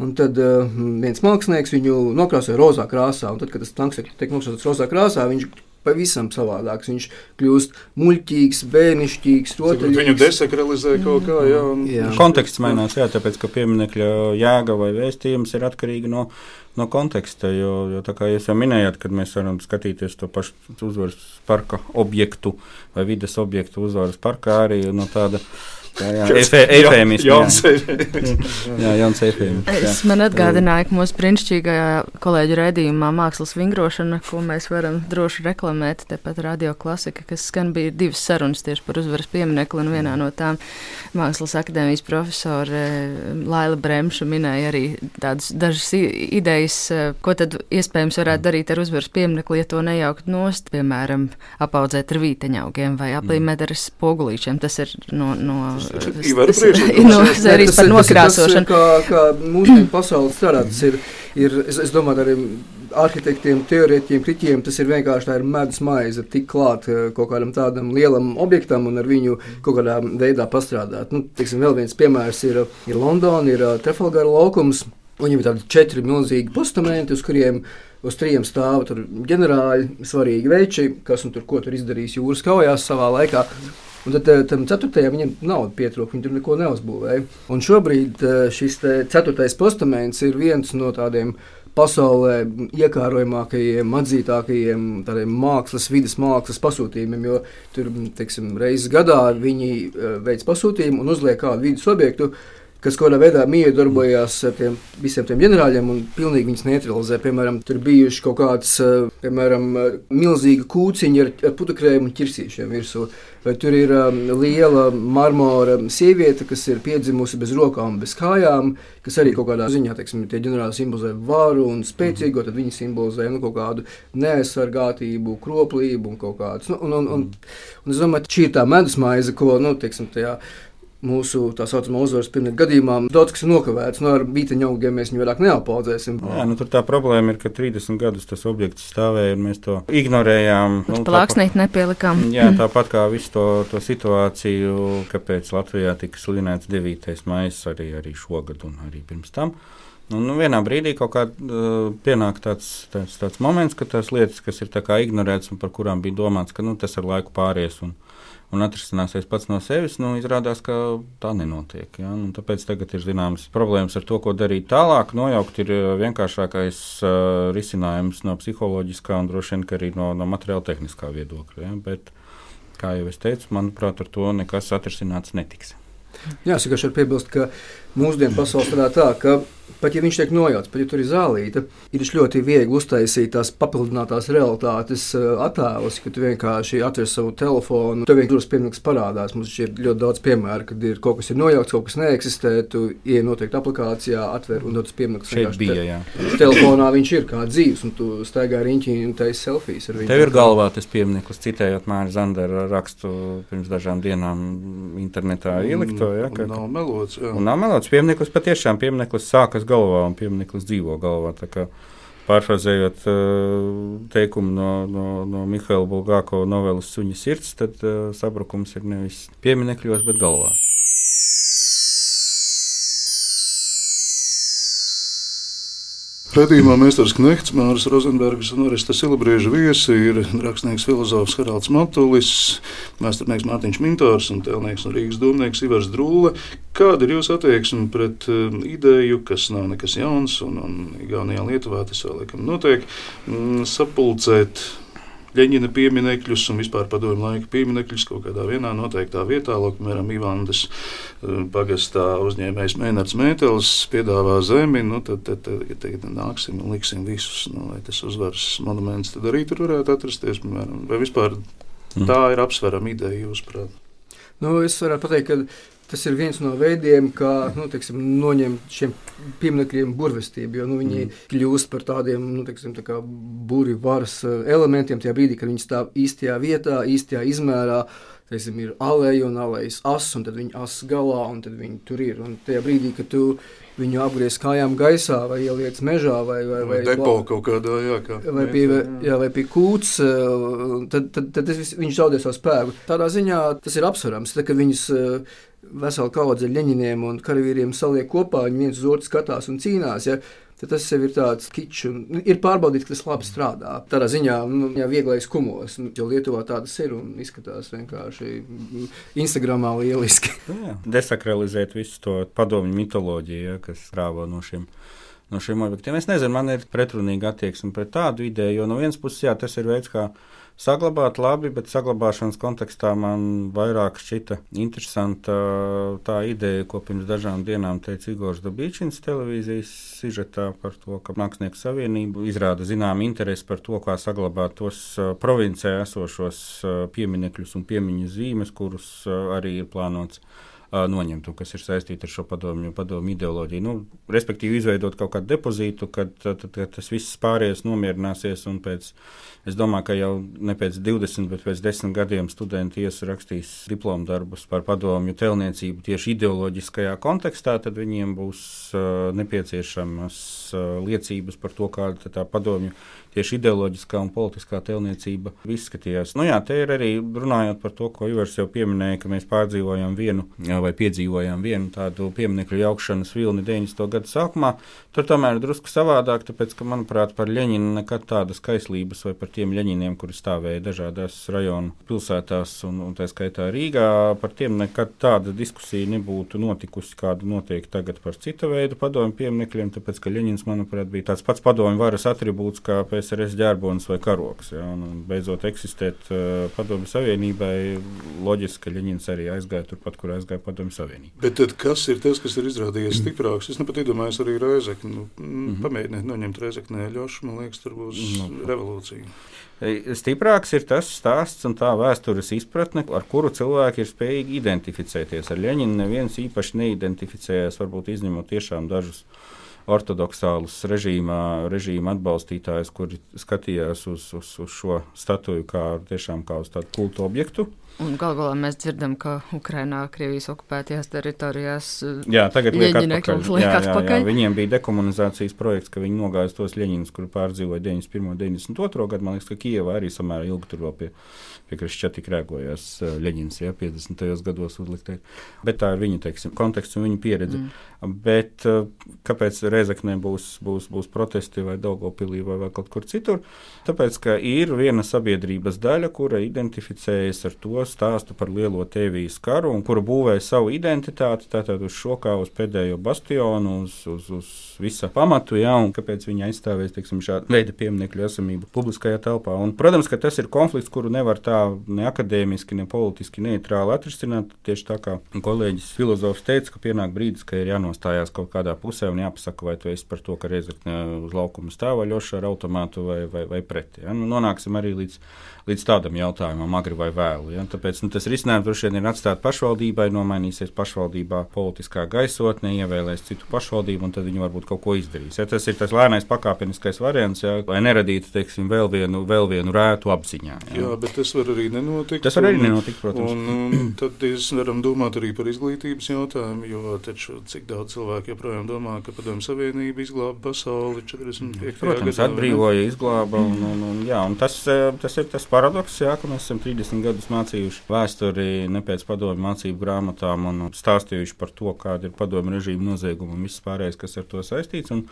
Un tad uh, viens mākslinieks viņu nokrāsoja rozā krāsā, tad, kad tas tanks tiek nokrāsots rozā krāsā, viņš pavisam savādāks. Viņš kļūst muļķīgs, bērnišķīgs, rotaļīgs. Viņu desakralizē kaut kā, jā. Un... Jā. Konteksts mainās, jā, tāpēc ka pieminiekļa jēga vai vēstījums ir atkarīga no, no konteksta. Jo, jo tā kā jūs jau minējāt, kad mēs varam skatīties to pašu uzvaras parka objektu vai vidas objektu uzvaras parkā arī no tāda. Jā, jā, Jauns jā. jā, jauns efēmisms. jā. Es man atgādināju, ka mūsu brīnišķīgajā kolēģa raidījumā Mākslas vingrošana, ko mēs varam droši reklamēt, tepat radio klasika, kas skan bija divas sarunas tieši par uzvaras pieminekli, un vienā no tām Mākslas akadēmijas profesore Laila Bremša minēja arī tādas dažas idejas, eh, ko tad iespējams varētu darīt ar uzvaras pieminekli, ja to nejaukt nost, piemēram, apaudzēt ar vīteņaugiem vai aplīmēt ar spogulīšiem. Tas ir no, no Ivaru priekšlikums, no jā. sērijas par nokrāsošanu. Kā, kā mūsdienu pasaule strādā, tas ir, ir es, es domāju, arī arhitektiem, teorētiem, kriķiem tas ir vienkārši tā ir medus maize, tik klāt eh, kaut kādam tādam lielam objektam un ar viņu kaut kādā veidā pastrādāt. Nu, teiksim, vēl viens piemērs ir, ir Londona, ir uh, Trafalgara laukums. Viņam ir tādi četri milzīgi postamenti, uz kuriem uz trījiem stāv tur ģenerāļi, svarīgi veči, kas un tur ko tur izdarījis jūras kaujās savā laikā. Un tad eh, tam ceturtajam viņam nauda pietrūka, viņš tur neko neuzbūvēja. Un šobrīd eh, šis ceturtais postaments ir viens no tādiem pasaulē iekārojamākajiem, atzītākajiem tādiem mākslas, vidas mākslas pasūtījumiem, jo tur teiksim, reizes gadā viņi eh, veic pasūtījumu un uzliek kādu vidas objektu. Kas kādā veidā miedarbojās ar tiem visiem tiem ģenerāļiem un pilnīgi viņus neutralizē. Piemēram, tur bijuši kaut kāds, eh, piemēram, milzīga kūciņa ar, ar putekļiem un ķirsīšiem virsū. Vai tur ir um, liela marmora sieviete, kas ir piedzimusi bez rokām, bez kājām, kas arī kaut kādā ziņā, teiksim, tie ģenerāli simbolizē varu un spēcīgo, tad viņi simbolizē nu, kaut kādu neaizsargātību, kroplību un kaut kādus. Nu, un, un, un, un es domāju, šī ir tā medusmaize, ko, nu, teiksim, tajā mūsu tā saucamā uzvaras pirmā gadījumā daudz kas ir nokavēts. No ar bītaņu augiem mēs viņu vairāk neapaudzēsim. Jā, nu, tur tā problēma ir, ka 30 gadus tas objekts stāvēja un mēs to ignorējām. Nu, Plāksnīt nepielikām. Jā, tāpat kā visu to, to situāciju, kāpēc Latvijā tika slinēts 9. maija arī, arī šogad un arī pirms tam. Nu, nu, vienā brīdī kaut kā uh, pienāk tāds, tāds, tāds moments, ka tās lietas, kas ir ignorētas un par kurām bija domāts, ka nu, tas ar laiku pāries un, un atrisināsies pats no sevis, nu, izrādās, ka tā nenotiek. Ja? Nu, tāpēc tagad ir zināmas problēmas ar to, ko darīt tālāk. Nojaukt ir uh, vienkāršākais uh, risinājums no psiholoģiskā un droši vien ka arī no, no materiāla tehniskā viedokļa. Ja? Bet, kā jau es teicu, manuprāt, ar to nekas atrisināts netiks. Jā, es vienkārši varu piebilst, ka mūsdienu pasaule strādā tā, ka pat ja viņš tiek nojauts, pat ja tur ir zālīta, ir ļoti viegli uztaisīt tās papildinātās realitātes uh, attēlus, ka tu vienkārši atver savu telefonu, tev vienkārši pieminiekts parādās. Mums ir ļoti daudz piemēru, kad ir kaut kas ir nojaukts, kaut kas neeksistē, tu ieej noteikti aplikācijā, atver un tas pieminiekts Šeit bija, jā. Telefonā viņš ir kā dzīves, un tu staigā riņķī un taisi selfijas ar viņu. Tev ir galvā tas piemineklis, citējot Māra Zandera rakstu pirms dažām dienām internetā ielikto. Ja, ka, Nav melots. jā. un nav melots piemineklis, patiešām piemineklis sākas galvā un piemineklis dzīvo galvā. Pārfrazējot uh, teikumu no, no, no Mihaila Bulgāko novelas Suņa sirds, tad uh, sabrukums ir nevis pieminekļos, bet galvā. Radījumā Mēsters Knehts, Māris Rozenbergs un Arista Silabrieža viesi ir rakstnieks filozofs Haralds Matulis, mēsturnieks Mārtiņš Mintārs un tēlnieks un Rīgas domnieks Ivars Drūle. Kāda ir jūsu attieksme pret um, ideju, kas nav nekas jauns un, un Igaunijā Lietuvā tas vēl laikam notiek, mm, sapulcēt Leņķina pieminekļus un vispār padomju laika pieminekļus kaut kādā vienā noteiktā vietā. Piemēram, Ivandas eh, pagastā uzņēmējs Mēnards Mētelis piedāvā zemi, nu, tad, tad, tad ja tagad nāksim un liksim visus, nu, lai tas uzvaras monuments, tad arī tur varētu atrasties, piemēram, vai vispār tā ir apsverama ideja, jūsuprāt? Nu, es varētu pateikt, ka tas ir viens no veidiem, kā nu, teiksim, noņemt šiem pieminekļiem burvestību. Jo nu, viņi mm. kļūst par tādiem nu, teiksim, tā burvju varas eh, elementiem tajā brīdī, kad viņi stāv īstajā vietā, īstajā izmērā. Teiksim, ir aleja un alejas asa, un tad viņi asa galā, un tad viņi tur ir. Un tajā brīdī, kad tu viņu apgriez kājām gaisā, vai ieliec mežā, vai, vai, vai, depo kaut kādā, jā, kā, vai, pie, jā, vai pie kūts, eh, tad, tad, tad tas, viņš zaudē savu spēku. Tādā ziņā tas ir apsverams, tad, kad viņus eh, vesela kaudze ļeņiniem un karavīriem saliek kopā, viņi viens uz otru skatās un cīnās. Ja? Tad tas ir tāds kičs, un nu, ir pārbaudīts, ka tas labi strādā. Tādā ziņā, nu, jā, vieglais kumos, nu, jo Lietuvā tādas ir un izskatās vienkārši Instagramā lieliski. Jā, desakralizēt visu to padomju mitoloģiju, ja, kas strāvo no šiem no šiem objektiem. Es nezinu, man ir pretrunīga attieksme pret tādu ideju, jo no vienas puses, jā, tas ir veids, kā saglabāt labi, bet saglabāšanas kontekstā man vairāk šķita interesanta tā ideja, ko pirms dažām dienām teica Igors Dabīčins televīzijas sižetā par to, ka Mākslinieku savienība izrāda zinām interesi par to, kā saglabāt tos provincē esošos pieminekļus un piemiņu zīmes, kurus arī ir plānots noņemtu, kas ir saistīta ar šo padomju, padomju ideoloģiju. Nu, respektīvi, izveidot kaut kādu depozītu, kad, tad, tad tas viss pārējais nomierināsies pēc Es domāju, ka jau ne pēc 20, bet pēc 10 gadiem studenti ierakstīs diplomu darbus par padomju tēlniecību tieši ideoloģiskajā kontekstā, tad viņiem būs uh, nepieciešamas uh, liecības par to, kāda tā padomju tieši ideoloģiskā un politiskā tēlniecība izskatījās. Nu, jā, te ir arī runājot par to, ko Ivars jau pieminēja, ka mēs pārdzīvojām vienu vai piedzīvojām vienu tādu pieminiektu jaukšanas vilni 90. gadu sākumā. Tur tomēr ir drusku savādāk, tāpēc, ka, manuprāt, par Ļeņinu nekad tādas kaislības vai par tiem Ļeņiniem, kuri stāvēja dažādās rajonu pilsētās un, un tā skaitā Rīgā, par tiem nekad tāda diskusija nebūtu notikusi, kāda notiek tagad par cita veida padomju pieminekļiem, tāpēc, ka Ļeņins, manuprāt, bija tāds pats padomju varas atribūts kā pēc PSRS ģērbonis vai karoks. Ja, un, un beidzot eksistēt uh, Padomju Savienībai, loģiski, ka Ļeņins arī aizgāja turpat, kur aizgāja Padomju Savienība. Bet tad, kas ir tas, kas ir izrādījies stiprāks? Es nepat iedomājos arī Reizekni. Nu, mm -hmm. Pamēģiniet noņemt Reizeknē ļošu, man liekas, tur būs nu, revolūcija. Stiprāks ir tas stāsts un tā vēstures izpratne, ar kuru cilvēki ir spējīgi identificēties. Ar Ļeņinu neviens īpaši neidentificējās, varbūt izņemot tiešām dažus ortodoksālus režīmā, režīma atbalstītājus, kuri skatījās uz, uz, uz šo statuju kā tiešām kā uz tādu kultu objektu. Galu galā mēs dzirdam, ka Ukrainā, Krievijas okupētajās teritorijās, jā, tagad liek atpakaļ. Liek jā, atpakaļ. Jā, jā, viņiem bija dekomunizācijas projekts, ka viņi nogāja tos ļeņinus, kuri pārdzīvoja 91. un 92. gadu. Man liekas, ka Kijavā arī samērā ilgi tur vēl pie, pie Krišķatika rēkojās ļeņins, jā, 50. gados uzliktē. Bet tā ir viņa, teiksim, konteksts un viņa pieredze. Mm. Bet kāpēc Reizeknē būs, būs, būs protesti vai Daugopilī vai, vai kaut kur citur? Tāpēc, ka ir viena sabiedrības daļa, kura identificējas ar to stāstu par lielo Tēvijas karu un kura būvēja savu identitāti tātad uz šo kā uz pēdējo bastionu, uz, uz, uz visa pamatu, jā, un kāpēc viņi aizstāvēs teiksim, šādu veidu pieminiektu esamību publiskajā telpā. Un, protams, ka tas ir konflikts, kuru nevar tā ne akadēmiski, ne politiski neitrāli atrisināt. Tieši tā kā kolēģis filozofs teica, ka pienāk brīdis, ka ir jānostājās kaut kādā pusē un jāpasaka, vai tu esi par to, ka reizekne uz laukuma stāvaļoša ar automātu vai, vai, vai pret. Ja? Nu, nonāksim arī līdz līdz tādam jautājumam, agri vai vēlu. Ja? Tāpēc nu, tas risinājums droši vien ir atstāt pašvaldībai, nomainīsies pašvaldībā politiskā gaisotne, ievēlēs citu pašvaldību, un tad viņi varbūt kaut ko izdarīs. Ja? Tas ir tas lēnais pakāpeniskais variants, ja? lai neradītu teiksim, vēl, vienu, vēl vienu rētu apziņā. Ja? Jā, bet tas var arī nenotikt. Tas var arī nenotikt, protams. Un, un tad mēs varam domāt arī par izglītības jautājumu, jo taču cik daudz cilvēku joprojām domā, ka Padomju Savienība izglāba pasauli 45. Protams, gadā, atbrīvoja, izglāba, un, un, un, jā, un tas, tas ir tas paradoks, jā, ka mēs esam 30 gadus lasījuši vēsturi ne pēc padomju mācību grāmatām un stāstījuši par to, kāda ir padomju režīma nozieguma un viss pārējais, kas ar to saistīts. Un,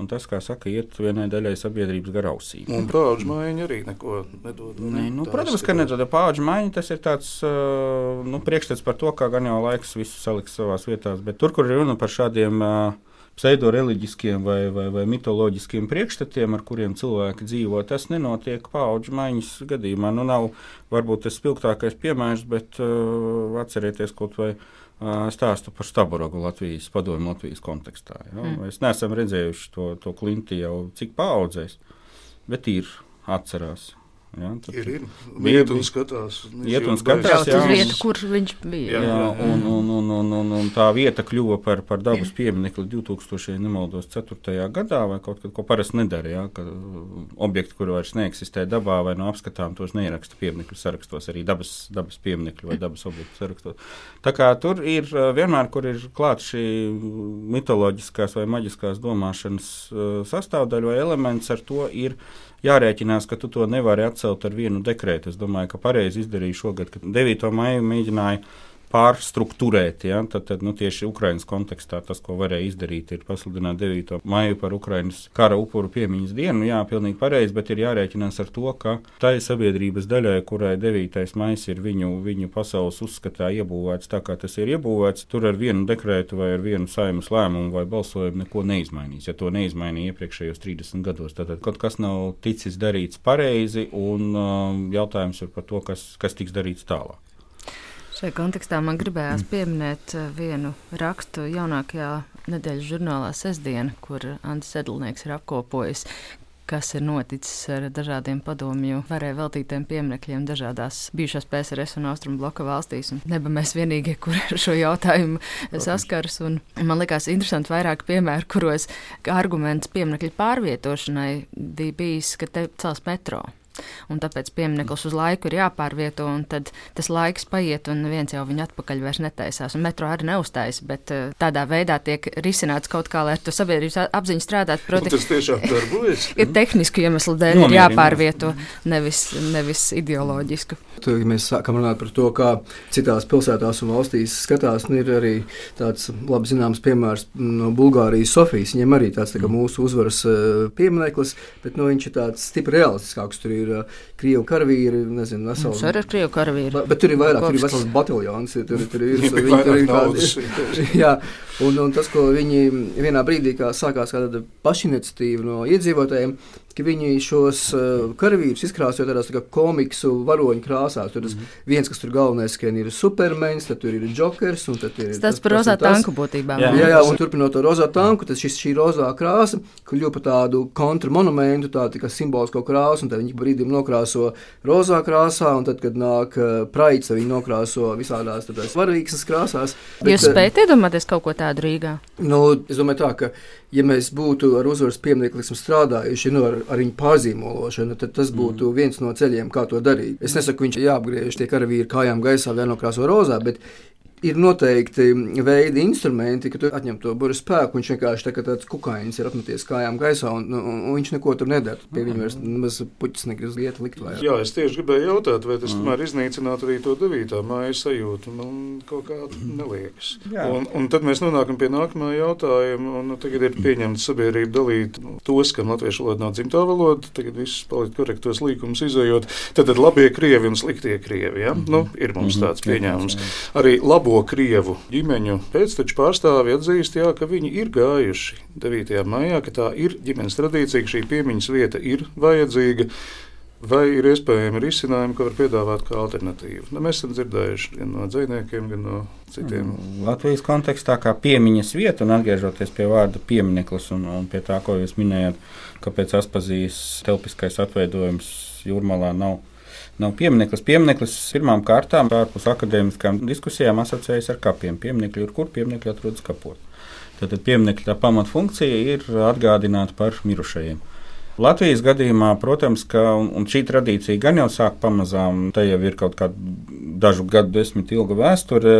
un tas, kā saka, iet vienai daļai sabiedrības garausī. Un paudžu maiņa arī neko nedod. Ne, nu, protams, ka nedod paudžu maiņa. Tas ir tāds nu, priekšstats par to, kā gan jau laiks visu saliks savās vietās. Bet tur, kur ir runa par šādiem pseidoreliģiskiem vai, vai, vai mitoloģiskiem priekšstatiem, ar kuriem cilvēki dzīvo. Tas nenotiek paudžu maiņas gadījumā. Nu, nav varbūt tas spilgtākais piemērs, bet uh, atcerieties kaut vai uh, stāstu par Staborogu Latvijas padomu Latvijas kontekstā. Ja? Mm. Mēs neesam redzējuši to, to klinti jau cik paudzēs, bet ir atcerās. Ja, ir, ir. Iet un skatās. Iet un skatās jā, uz vietu, kur viņš bija. Jā, jā, un, un, un, un, un, un tā vieta kļuva par, par dabas pieminekli 2000. nemaldos 4. gadā, vai kaut kad, ko parasti nedara, jā, ka objekti, kur vairs neeksistē dabā vai no apskatām, tos neieraksta pieminekļu sarakstos, arī dabas, dabas pieminekļu vai dabas objektu sarakstos. Tā kā tur ir vienmēr, kur ir klāt šī mitoloģiskās vai maģiskās domāšanas sastāvdaļa vai elements, ar to ir jārēķinās, ka tu to nevari atcelt ar vienu dekrētu. Es domāju, ka pareizi izdarīju šogad, kad 9. maiju mēģināju pārstruktūrēt. Ja? Tad, tad nu, tieši Ukraiņas kontekstā tas, ko varēja izdarīt, ir pasludināt 9. maiju par Ukraiņas kara upuru piemiņas dienu. Jā, pilnīgi pareizi, bet ir jārēķinās ar to, ka tai sabiedrības daļai, kurai 9. maija ir viņu, viņu pasaules uzskatā iebūvēts tā, kā tas ir iebūvēts, tur ar vienu dekrētu vai ar vienu saimas lēmumu vai balsojumu neko neizmainīs. Ja to neizmainīja iepriekšējos 30 gados, tad kaut kas nav ticis darīts pareizi, un um, jautājums ir par to, kas, kas tiks darīts tālāk. Šajā kontekstā man gribējās mm. pieminēt eh, vienu rakstu jaunākajā nedēļas žurnālā Sesdiena, kur Andris Sedlnieks ir apkopojis, kas ir noticis ar dažādiem padomju varēja veltītiem pieminekļiem dažādās bijušās PSRS un Austrumu bloka valstīs. Un neba mēs vienīgie, kur ar šo jautājumu saskars. Un man likās interesanti vairāk piemēru, kuros arguments pieminekļu pārvietošanai bija bijis, ka te cels metro un tāpēc piemineklis uz laiku ir jāpārvieto, un tad tas laiks paiet, un viens jau viņu atpakaļ vairs netaisās. Un metro arī neuztais, bet uh, tādā veidā tiek risināts kaut kā, lai ar to sabiedrības apziņu strādāt. Proti, tas tiešām darbojas. ir tehnisku iemeslu dēļ ir jāpārvieto, nevis, nevis ideoloģisku. Tad, ja mēs sākam runāt par to, kā citās pilsētās un valstīs skatās, nu ir arī tāds labi zināms piemērs no Bulgārijas Sofijas. Viņiem arī tāds tā mūsu uzvaras uh, piemineklis, bet nu, viņš ir tāds stipri realistiskāks. Tur ir ir uh, krievu karavīri. Nezinu, veseli, Mums arī ir krievu karavīri. Bet, bet tur ir vairāk, tur ir vesels bataljons. Tur, tur ir, tur, tur ir kādi, jā, un, un tas, ko viņi vienā brīdī, kā sākās kāda pašiniciatīva no iedzīvotājiem, ka viņi šos uh, karavīrus izkrāsoja tādās tā komiksu varoņu krāsās. Tur tas mm -hmm. viens, kas tur galvenais, ka ir supermens, tad tur ir jokers. Ir, tas par rozā tanku būtībā. Jā, jā, jā un turpinot to rozā tanku, tad šis, šī rozā krāsa kļuva par tādu kontramonumentu, tādu kā simbolisko krāsu, un tad viņi brīdim nokrāso rozā krāsā, un tad, kad nāk uh, praids, viņi nokrāso visādās tādās varīgas krāsās. Bet, Jūs spējat iedomāties kaut ko tādu Rīgā? Nu, es domāju tā, ka ja mēs būtu ar uzvaras pieminiektu strādājuši nu, ar, ar viņu pārzīmološanu, tad tas būtu mm. viens no ceļiem, kā to darīt. Es nesaku, viņš ir jāapgriež tie karavīri kājām gaisā, vēl nokrāso rozā, bet ir noteikti veidi, instrumenti, ka tu atņem to burbuļu spēku. Viņš vienkārši tā, tāds kukainis ir apmeties kājām gaisā, un, un, un viņš neko tur nedara. Pie viņa vairs nemaz puķis negrib iet likt vairāk. Jā, es tieši gribēju jautāt, vai tas tomēr iznīcinātu arī to 9. māja sajūtu. Man kaut kā neliekas. Jā. Un, un tad mēs nonākam pie nākamā jautājuma. Un, nu, tagad ir pieņemta sabiedrība dalīt tos, kam latviešu valoda nav dzimtā valoda. Tagad viss paliek korektos līkumus izējot. Tad, tad labie krievi un sliktie krievi. Ja? Nu, ir mums mhm. tāds pieņēmums. Arī labu labo krievu ģimeņu pēcteču pārstāvi atzīst, jā, ka viņi ir gājuši 9. maijā, ka tā ir ģimenes tradīcija, ka šī piemiņas vieta ir vajadzīga. Vai ir iespējami risinājumi, ko var piedāvāt kā alternatīvu? Nu, mēs esam dzirdējuši gan no dzīsniekiem, gan no citiem. Mm, Latvijas kontekstā, kā piemiņas vieta, un atgriežoties pie vārda piemineklis un, un pie tā, ko jūs minējāt, kāpēc Aspazijas telpiskais atveidojums jūrmalā nav nav piemineklis. Piemineklis pirmām kārtām ārpus akadēmiskām diskusijām asociējas ar kapiem. Pieminekļi ir kur pieminekļi atrodas kapos. Tad pieminekļa pamatfunkcija ir atgādināt par mirušajiem. Latvijas gadījumā, protams, ka šī tradīcija gan jau sāk pamazām, te jau ir kaut kāda dažu gadu desmit ilga vēsture.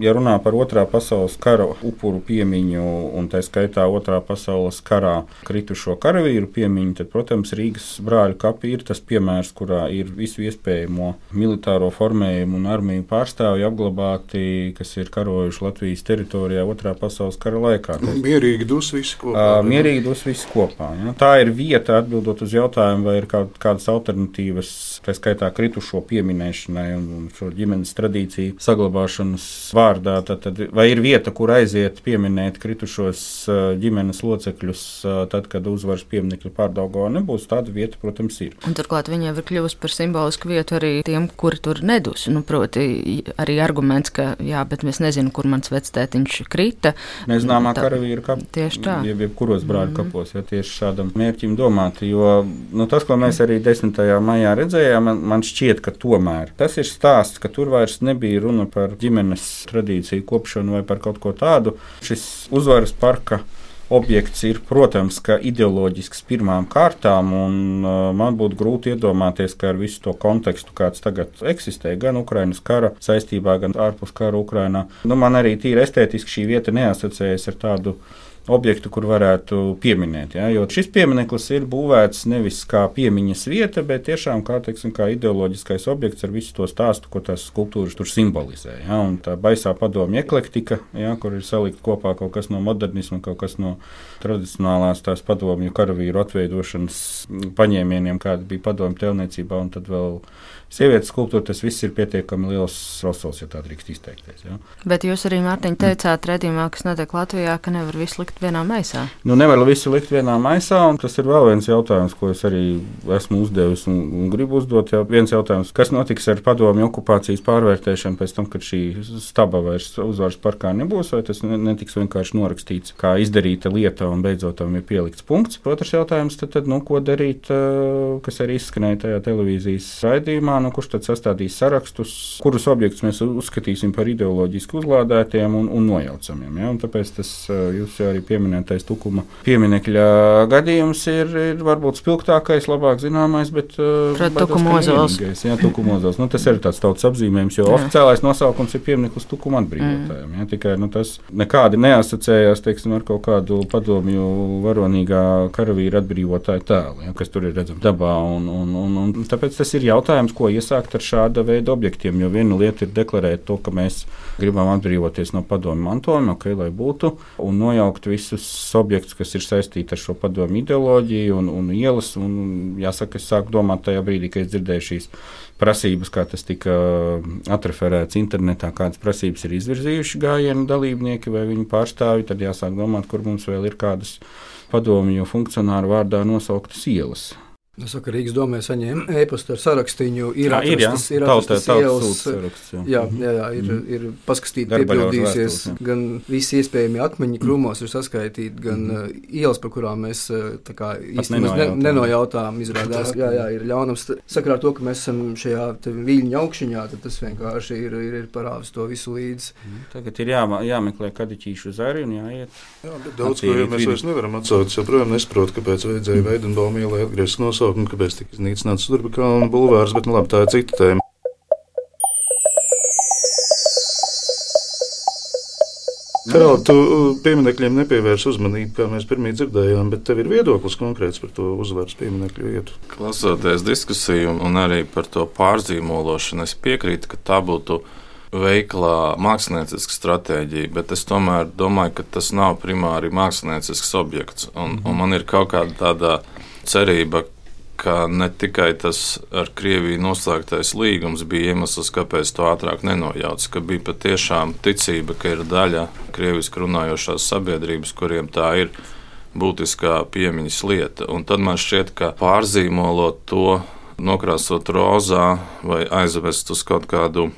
Ja runā par otrā pasaules kara upuru piemiņu, un tā skaitā otrā pasaules karā kritušo karavīru piemiņu, tad, protams, Rīgas brāļu kapi ir tas piemērs, kurā ir visu iespējamo militāro formējumu un armiju pārstāvji apglabāti, kas ir karojuši Latvijas teritorijā otrā pasaules kara laikā. Mierīgi dus visi kopā. Uh, mierīgi dos visi kopā. Ja? Tā ir vieta, atbildot uz jautājumu, vai ir kād, kādas alternatīvas, tā skaitā kritušo pieminēšanai un, un šo ģimenes tradīciju saglabāšanas vārdā. Tad, tad, vai ir vieta, kur aiziet pieminēt kritušos ģimenes locekļus, tad, kad uzvaras pieminekļa pārdaugā nebūs, tāda vieta, protams, ir. Un turklāt viņa ir kļuvusi par simbolisku vietu arī tiem, kuri tur nedus. Nu, proti, arī arguments, ka jā, bet mēs nezinām, kur mans vectētiņš krita. Nezināmā karavīra kapā. Tieši tā. Jeb, jeb kuros brāļu mm -hmm. kapos, ja tieši šādam mērķim domāti. Jo nu, tas, ko mēs arī 10. maijā redzējām, man, man šķiet, ka tomēr tas ir stāsts, ka tur vairs nebija runa par ģimenes tradīciju kopšanu vai par kaut ko tādu. Šis uzvaras parka objekts ir, protams, ideoloģisks pirmām kārtām, un uh, man būtu grūti iedomāties, ka ar visu to kontekstu, kāds tagad eksistē, gan Ukraiņas kara saistībā, gan ārpus kara Ukrainā, nu, man arī tīri estētiski šī vieta neasociējas ar tādu objektu, kur varētu pieminēt. Ja? Jo šis piemineklis ir būvēts nevis kā piemiņas vieta, bet tiešām kā, teiksim, kā ideoloģiskais objekts ar visu to stāstu, ko tās skulptūras tur simbolizē. Ja? Un tā baisā padomju eklektika, ja? kur ir salikt kopā kaut kas no modernisma, kaut kas no tradicionālās tās padomju karavīru atveidošanas paņēmieniem, kāda bija padomju tēlniecībā, un tad vēl sievietes skulptūra, tas viss ir pietiekami liels rosols, ja tā drīkst izteikties. Ja. Bet jūs arī, Mārtiņ, teicāt redzījumā, kas notiek Latvijā, ka nevar visu likt vienā maisā. Nu, nevar visu likt vienā maisā, un tas ir vēl viens jautājums, ko es arī esmu uzdevis un, un gribu uzdot. Jā, viens jautājums, kas notiks ar padomju okupācijas pārvērtēšanu pēc tam, kad šī staba vairs uzvaras parkā nebūs, vai tas netiks vienkārši norakstīts kā izdarīta lieta un beidzot tam ir pielikts punkts. Otrs jautājums, tad, tad nu, ko darīt, kas arī izskanēja tajā televīzijas raidījumā nu, kurš tad sastādīs sarakstus, kurus objektus mēs uzskatīsim par ideoloģiski uzlādētiem un, un nojaucamiem. Ja? Un tāpēc tas jūs jau arī pieminētais tukuma pieminekļa gadījums ir, ir varbūt spilgtākais, labāk zināmais, bet tukumozos. Jā, tukumozos. Nu, tas ir tāds tautas apzīmējums, jo jā. oficiālais nosaukums ir piemineklis tukuma atbrīvotājiem. Ja? Tikai nu, tas nekādi neasociējās teiksim, ar kaut kādu padomju varonīgā karavīra atbrīvotāju tēlu, ja? kas tur ir redzams dabā. Un, un, un, un, tāpēc tas ir jautājums, ko iesākt ar šāda veida objektiem. Jo viena lieta ir deklarēt to, ka mēs gribam atbrīvoties no padomju mantojuma, ok, lai būtu, un nojaukt visus objektus, kas ir saistīti ar šo padomju ideoloģiju un, un ielas. Un, jāsaka, es sāku domāt tajā brīdī, kad es dzirdēju šīs prasības, kā tas tika atreferēts internetā, kādas prasības ir izvirzījuši gājienu dalībnieki vai viņu pārstāvji, tad jāsāk domāt, kur mums vēl ir kādas padomju funkcionāru vārdā nosauktas ielas. Es saku, Rīgas domē saņēma e-pastu ar sarakstīnu. Ir ir tautā, ielas, saraksts, jā. Jā, jā, jā, ir, mm. ir paskatīti, piepildījusies. Gan visi iespējami akmeņi krūmos ir saskaitīti, gan mm. ielas, par kurām mēs uh, kā, īstenībā ne, nenojautām. Izrādās, jā, jā, ir ļaunums. Sakarā ar to, ka mēs esam šajā viļņu augšņā, tad tas vienkārši ir, ir, ir parāvis to visu līdzi. Mm. Tagad ir jā, jāmeklē kadiķīšu zari un jāiet. Jā, daudz ko jau mēs vairs nevaram. Es joprojām nesaprotu, kāpēc vajadzēja Veidenbaum ielai atgriezties nosaukt nosaukumu, kāpēc tika iznīcināts Turbikalna bulvārs, bet nu, labi, tā ir cita tēma. Karol, tu pieminekļiem nepievērs uzmanību, kā mēs pirmie dzirdējām, bet tev ir viedoklis konkrēts par to uzvaras pieminekļu vietu. Klausoties diskusiju un arī par to pārzīmološanu, es piekrītu, ka tā būtu veiklā mākslinieciska stratēģija, bet es tomēr domāju, ka tas nav primāri māksliniecisks objekts. Un, un man ir kaut kāda tāda cerība, ka ne tikai tas ar Krieviju noslēgtais līgums bija iemesls, kāpēc to ātrāk nenojauts, ka bija patiešām ticība, ka ir daļa krieviski runājošās sabiedrības, kuriem tā ir būtiskā piemiņas lieta. Un tad man šķiet, ka pārzīmolot to, nokrāsot rozā vai aizvest uz kaut kādu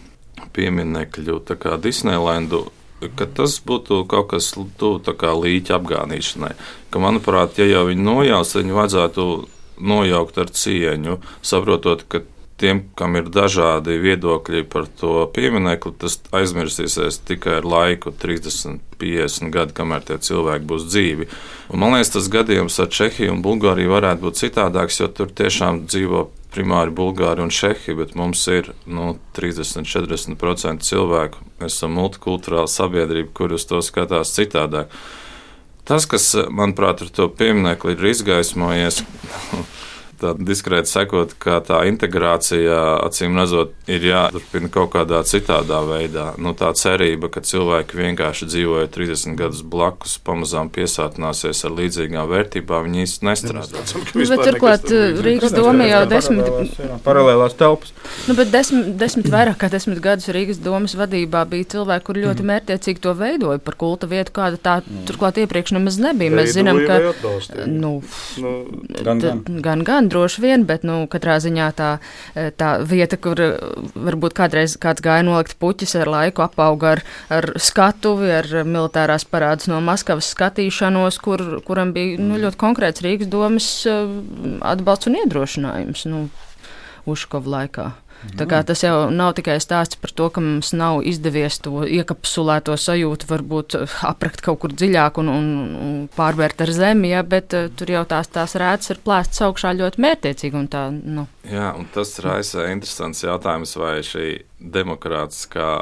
pieminekļu, tā kā Disneylandu, ka tas būtu kaut kas tuvu līķa apgānīšanai. Ka, manuprāt, ja jau viņi nojaus, tad viņi vajadzētu nojaukt ar cieņu, saprotot, ka tiem, kam ir dažādi viedokļi par to pieminiektu, tas aizmirsīsies tikai ar laiku, 30, 50 gadi, kamēr tie cilvēki būs dzīvi. Un man liekas, tas gadījums ar Čehiju un Bulgāriju varētu būt citādāks, jo tur tiešām dzīvo primāri Bulgāri un Čehi, bet mums ir nu, 30-40% cilvēku. Mēs esam multikulturāla sabiedrība, kur uz to skatās citādāk. Tas, kas, manuprāt, ar to pieminiektu ir izgaismojies, diskrēti sakot, ka tā integrācija, acīm redzot, ir jāturpina kaut kādā citādā veidā. Nu, tā cerība, ka cilvēki vienkārši dzīvoja 30 gadus blakus, pamazām piesātināsies ar līdzīgām vērtībām, viņi īsti nestrādā. Nu, bet turklāt Rīgas doma jau desmit paralēlās telpas. Nu, bet desmit, desmit vairāk kā desmit gadus Rīgas domas vadībā bija cilvēki, kur ļoti mērķiecīgi to veidoja par kulta vietu, kāda tā turklāt iepriekš nemaz nebija. Mēs zinām, ka nu, gan, gan. gan, gan droši vien, bet nu, katrā ziņā tā, tā vieta, kur varbūt kādreiz kāds gāja nolikt puķis ar laiku, apauga ar, ar skatuvi, ar militārās parādas no Maskavas skatīšanos, kur, kuram bija nu, ļoti konkrēts Rīgas domas atbalsts un iedrošinājums nu, Uškova laikā. Tā kā tas jau nav tikai stāsts par to, ka mums nav izdevies to iekapsulēto sajūtu, varbūt eh, aprakt kaut kur dziļāk un, un, un pārvērt ar zemi, ja, bet uh, tur jau tās, tās rētas ir plēstas augšā ļoti mērķiecīgi. Tā, nu. Jā, un tas raisa interesants jautājums, vai šī demokrātiskā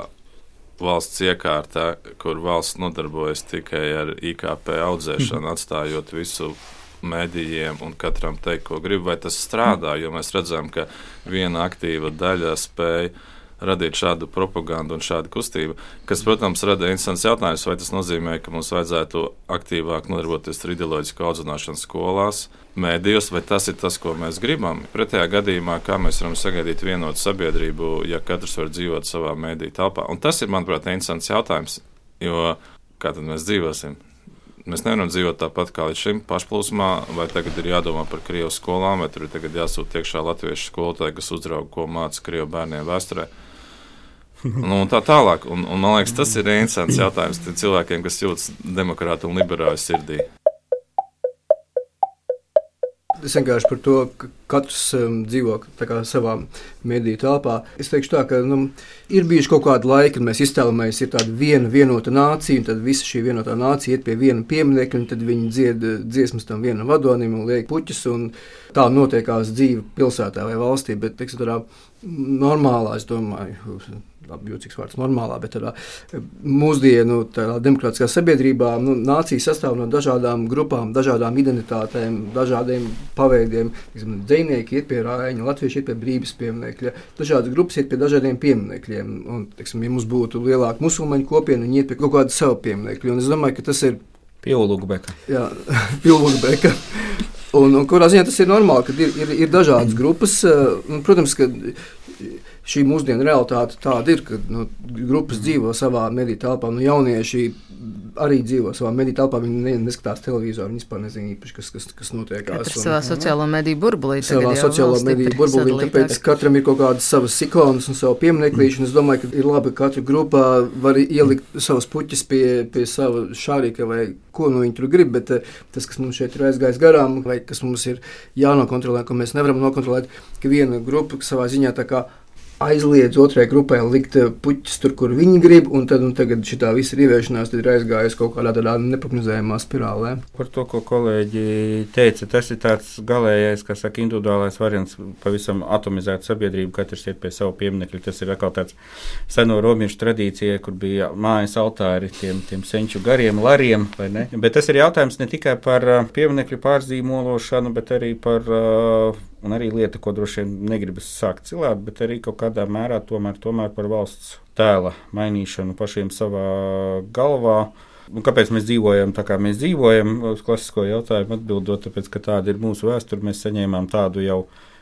valsts iekārta, kur valsts nodarbojas tikai ar IKP audzēšanu, atstājot visu medijiem un katram teikt, ko grib, vai tas strādā. Jo mēs redzam, ka viena aktīva daļa spēja radīt šādu propagandu un šādu kustību, kas, protams, rada interesants jautājums, vai tas nozīmē, ka mums vajadzētu aktīvāk nodarboties ar ideoloģisku audzināšanu skolās, mēdījos, vai tas ir tas, ko mēs gribam. Pretējā gadījumā, kā mēs varam sagaidīt vienotu sabiedrību, ja katrs var dzīvot savā mēdīju telpā. Un tas ir, manuprāt, interesants jautājums, jo kā tad mēs dzīvosim? Mēs nevaram dzīvot tāpat kā līdz šim pašplūsmā, vai tagad ir jādomā par krievu skolām, vai tur ir jāsūta iekšā latviešu skolotāji, kas uzrauga, ko māca krievu bērniem vēsturē. Nu, tā tālāk, un, un man liekas, tas ir interesants jautājums cilvēkiem, kas jūtas demokrātu un liberāļu sirdī. Es vienkārši par to, ka katrs um, dzīvo kā, savā mediju telpā. Es teikšu, tā, ka nu, ir bijuši kaut kādi laiki, kad mēs iztēlojamies, ir tāda viena vienota nācija, un tad visa šī vienotā nācija iet pie viena pieminiekļa, un tad viņi dzied uh, dziesmas tam vienam vadonim un liek puķus. Un tā notiekās dzīve pilsētā vai valstī, bet teiksim, tādā normālā, es domāju, labi, jūtīgs vārds, normālā, bet tādā mūsdienu tādā demokrātiskā sabiedrībā nu, nācija sastāv no dažādām grupām, dažādām identitātēm, dažādiem paveidiem. Dzinieki iet pie rāņa, latvieši iet pie brīvības pieminiekļa, dažādas grupas iet pie dažādiem pieminekļiem. Un, teiksim, ja mums būtu lielāka musulmaņu kopiena, viņi iet pie kaut kāda sava pieminekļa. Un es domāju, ka tas ir Pilvūgbeka. Jā, pilvūgbeka. Un, un kurā ziņā tas ir normāli, ka ir, ir, ir dažādas grupas. Un, protams, ka šī mūsdienu realitāte tāda ir, ka nu, grupas dzīvo savā mediju telpā. Nu, jaunieši arī dzīvo savā mediju telpā. Viņi ne, neskatās televizoru, viņi vispār nezina īpaši, kas, kas, kas notiek. Un, savā sociālā mediju burbulī. Savā sociālā mediju burbulī. Tāpēc katram ir kaut kādas savas ikonas un savu piemineklīšu. Es domāju, ka ir labi, ka katra grupā var ielikt savus puķus pie, pie sava šārīka vai ko nu viņi tur grib. Bet eh, tas, kas mums šeit ir aizgājis garām, vai kas mums ir jānokontrolē, ko mēs nevaram nokontrolēt, ka viena grupa savā ziņā tā kā aizliedz otrai grupai likt eh, puķus tur, kur viņi grib, un tad un tagad šī visa ieviešanās ir aizgājusi kaut kādā tādā neprognozējumā spirālē. Par to, ko kolēģi teica, tas ir tāds galīgais, kas saka, individuālais variants, pavisam atomizēta sabiedrība, katrs iet pie savu pieminiektu. Tas ir atkal tāds seno romiešu tradīcija, kur bija mājas altāri tiem, tiem senču gariem lariem, bet tas ir jautājums ne tikai par eh, pieminiektu pārzīmološanu, bet arī par uh, un arī lieta, ko droši vien negribas sākt cilāt, bet arī kaut kādā mērā tomēr, tomēr par valsts tēla mainīšanu pašiem savā galvā. Un kāpēc mēs dzīvojam tā, kā mēs dzīvojam? Uz klasisko jautājumu atbildot, tāpēc, ka tāda ir mūsu vēsture, mēs saņēmām tādu jau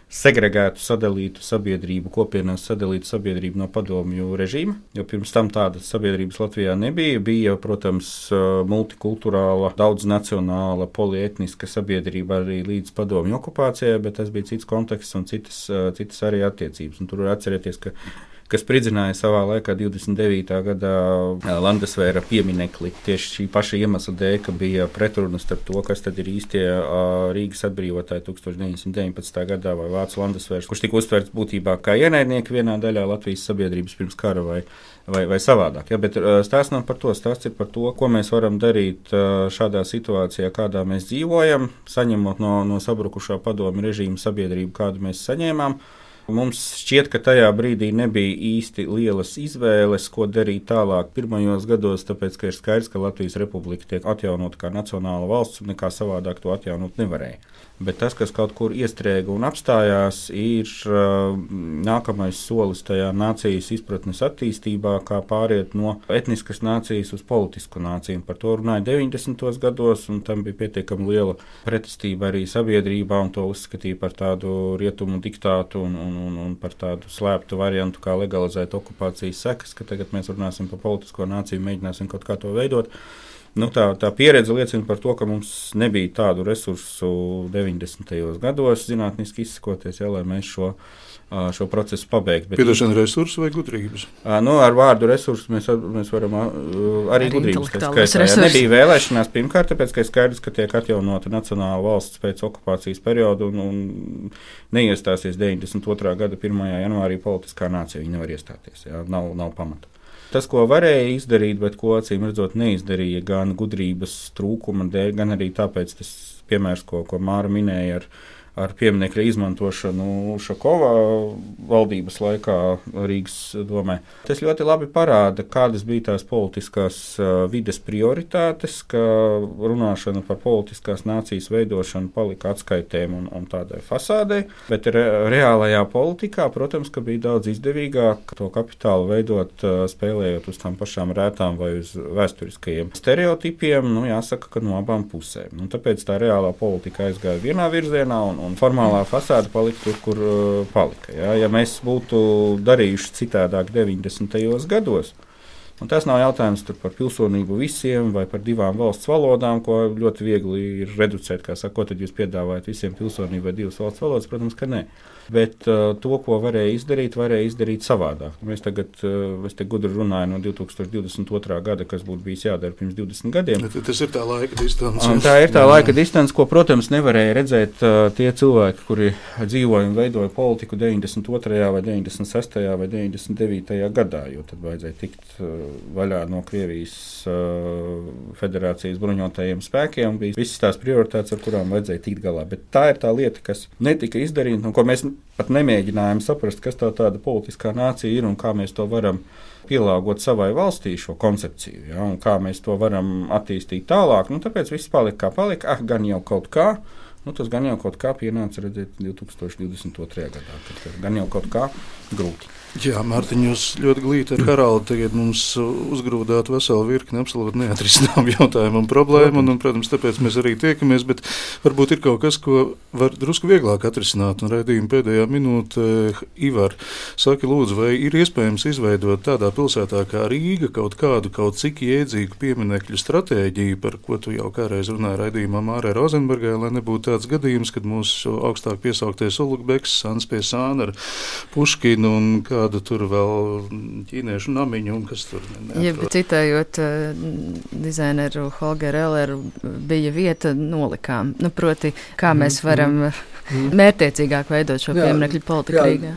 segregētu, sadalītu sabiedrību, kopienās sadalītu sabiedrību no padomju režīma. Jo pirms tam tādas sabiedrības Latvijā nebija. Bija, protams, multikulturāla, daudznacionāla, polietniska sabiedrība arī līdz padomju okupācijai, bet tas bija cits konteksts un citas, citas arī attiecības. Un tur var atcerēties, ka kas spridzināja savā laikā 29. gadā Landesvēra pieminekli. Tieši šī paša iemesla dēļ, ka bija pretrunas starp to, kas tad ir īstie Rīgas atbrīvotāji 1919. gadā vai Vācu Landesvērs, kurš tika uztverts būtībā kā ienaidnieki vienā daļā Latvijas sabiedrības pirms kara vai, vai, vai savādāk. Ja, bet stāsts nav par to, stāsts ir par to, ko mēs varam darīt šādā situācijā, kādā mēs dzīvojam, saņemot no, no sabrukušā padomu režīmu sabiedrību, kādu mēs saņēmām. Mums šķiet, ka tajā brīdī nebija īsti lielas izvēles, ko darīt tālāk pirmajos gados, tāpēc, ka ir skaidrs, ka Latvijas republika tiek atjaunota kā nacionāla valsts un nekā savādāk to atjaunot nevarēja. Bet tas, kas kaut kur iestrēga un apstājās, ir uh, nākamais solis tajā nācijas izpratnes attīstībā, kā pāriet no etniskas nācijas uz politisku nāciju. Par to runāja 90. gados, un tam bija pietiekami liela pretestība arī sabiedrībā, un to uzskatīja par tādu rietumu diktātu un, un, un, un par tādu slēptu variantu, kā legalizēt okupācijas sekas, ka tagad mēs runāsim par politisko nāciju, mēģināsim kaut kā to veidot. Nu, tā, tā pieredze liecina par to, ka mums nebija tādu resursu 90. gados, zinātniski izsakoties, ja, lai mēs šo, šo procesu pabeigtu. Piedošana resursu vai gudrības? Nu, ar vārdu resursu mēs, mēs varam arī, arī gudrības skaitā. Ja, nebija vēlēšanās pirmkārt, tāpēc, ka ir skaidrs, ka tiek atjaunota nacionāla valsts pēc okupācijas perioda un, un neiestāsies 92. gada 1. janvārī politiskā nācija. Viņi nevar iestāties, ja, nav, nav pamata. Tas, ko varēja izdarīt, bet ko acīm redzot neizdarīja gan gudrības trūkuma dēļ, gan arī tāpēc, tas piemērs, ko, ko Māra minēja ar ar pieminiektu izmantošanu Šakova valdības laikā Rīgas domē. Tas ļoti labi parāda, kādas bija tās politiskās vides prioritātes, ka runāšana par politiskās nācijas veidošanu palika atskaitēm un, un tādai fasādei, bet re, reālajā politikā, protams, bija daudz izdevīgāk to kapitālu veidot, spēlējot uz tām pašām rētām vai uz vēsturiskajiem stereotipiem, nu, jāsaka, ka no abām pusēm. Nu, tāpēc tā reālā politika aizgāja vienā virzienā un, un formālā fasāde palika tur, kur uh, palika. Ja, ja mēs būtu darījuši citādāk 90. gados, Un tas nav jautājums par pilsonību visiem vai par divām valsts valodām, ko ļoti viegli ir reducēt. Kā sakot, tad jūs piedāvājat visiem pilsonību vai divas valsts valodas? Protams, ka nē. Bet uh, to, ko varēja izdarīt, varēja izdarīt savādāk. Mēs tagad, uh, es te gudri runāju no 2022. gada, kas būtu bijis jādara pirms 20 gadiem. Bet tas ir tā laika distance. Un tā ir tā jā. laika distance, ko, protams, nevarēja redzēt uh, tie cilvēki, kuri dzīvoja un veidoja politiku 92. vai 96. vai 99. gadā, jo tad vajadzēja tikt uh, vaļā no Krievijas uh, federācijas bruņotajiem spēkiem. Bija visas tās prioritātes, ar kurām vajadzēja tikt galā. Bet tā ir tā lieta, kas netika izdarīta un ko mēs pat nemēģinājām saprast, kas tā tāda politiskā nācija ir un kā mēs to varam pielāgot savai valstī šo koncepciju, ja, un kā mēs to varam attīstīt tālāk. Nu, tāpēc viss palika kā palika, ah, gan jau kaut kā. Nu, tas gan jau kaut kā pienāca redzēt 2022. gadā, kad gan jau kaut kā grūti. Jā, Mārtiņ, jūs ļoti glīti ar Haraldu tagad mums uzgrūdāt veselu virkni absolūti neatrisināmu jautājumu un problēmu, un, un, protams, tāpēc mēs arī tiekamies, bet varbūt ir kaut kas, ko var drusku vieglāk atrisināt, un raidījuma pēdējā minūte, Ivar, saki lūdzu, vai ir iespējams izveidot tādā pilsētā kā Rīga kaut kādu, kaut cik iedzīgu pieminekļu stratēģiju, par ko tu jau kādreiz runāji raidījumā Mārai Rozenbergai, lai nebūtu tāds gadījums, kad mūsu augstāk piesaukties Ulukbeks, Sans pie Sāna ar Puškinu un kā kādu tur vēl ķīniešu namiņu, un kas tur bija. Ja, citējot uh, dizaineru Holgeru Elleru, bija vieta nolikām. Nu, proti, kā mēs mhm, varam mm. mērķiecīgāk veidot šo pieminiektu politiku Rīgā.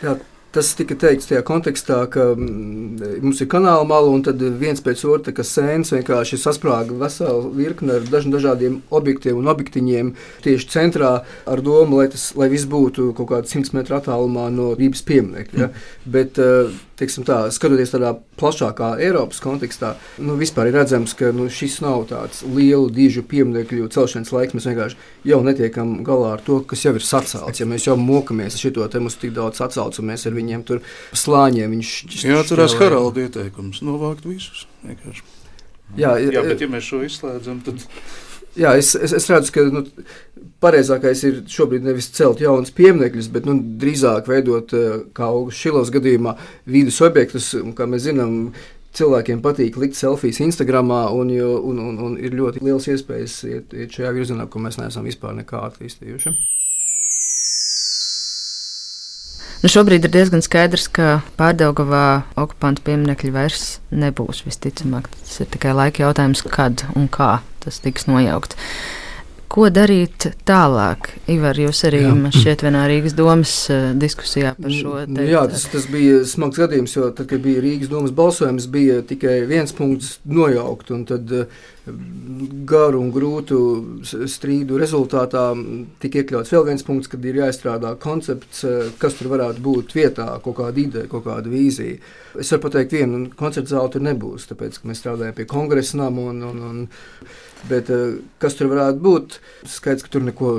Jā, Tas tika teikts tajā kontekstā, ka mm, mums ir kanāla mala un tad viens pēc otra, kas sēnes vienkārši sasprāga veselu virkni ar daž, dažādiem objektiem un objektiņiem tieši centrā ar domu, lai, tas, lai viss būtu kaut kādā 100 metru attālumā no Rības pieminekļa. Ja? Mm. Bet, uh, teiksim, tā, skatoties tādā plašākā Eiropas kontekstā, nu, vispār ir redzams, ka nu, šis nav tāds lielu dižu pieminiektu celšanas laiks. Mēs vienkārši jau netiekam galā ar to, kas jau ir sacelts. Ja mēs jau mokamies ar šo te mums tik daudz sacēlts, un mēs ar viņiem tur slāņiem viņš Jā, atcerās Haralda ieteikums novākt visus. Vienkārši. Jā, jā, bet ja mēs šo izslēdzam, tad. Jā, es, es, es redzu, ka nu, pareizākais ir šobrīd nevis celt jaunas pieminekļus, bet nu, drīzāk veidot, eh, kā Šilovas gadījumā, vidus objektus. Kā mēs zinām, cilvēkiem patīk likt selfijas Instagram, un, un, un, un ir ļoti liels iespējas iet, iet šajā virzienā, ko mēs neesam vispār nekā attīstījuši. Nu, šobrīd ir diezgan skaidrs, ka pārdaugavā okupantu pieminekļi vairs nebūs. Visticamāk, tas ir tikai laika jautājums, kad un kā tas tiks nojaukts. Ko darīt tālāk? Ivar, jūs arī šķiet vienā Rīgas domas uh, diskusijā par šo teikt. Nu, jā, tas, tas bija smags gadījums, jo tad, kad bija Rīgas domas balsojums, bija tikai viens punkts nojaukt, tad uh, garu un grūtu strīdu rezultātā tika iekļauts vēl viens punkts, kad ir jāizstrādā koncepts, uh, kas tur varētu būt vietā, kaut kāda ideja, kaut kāda vīzija. Es varu pateikt vienu, koncertu zāli tur nebūs, tāpēc, ka mēs strādājam pie kongresa nama un, un, un Bet eh, kas tur varētu būt? Skaidrs, ka tur neko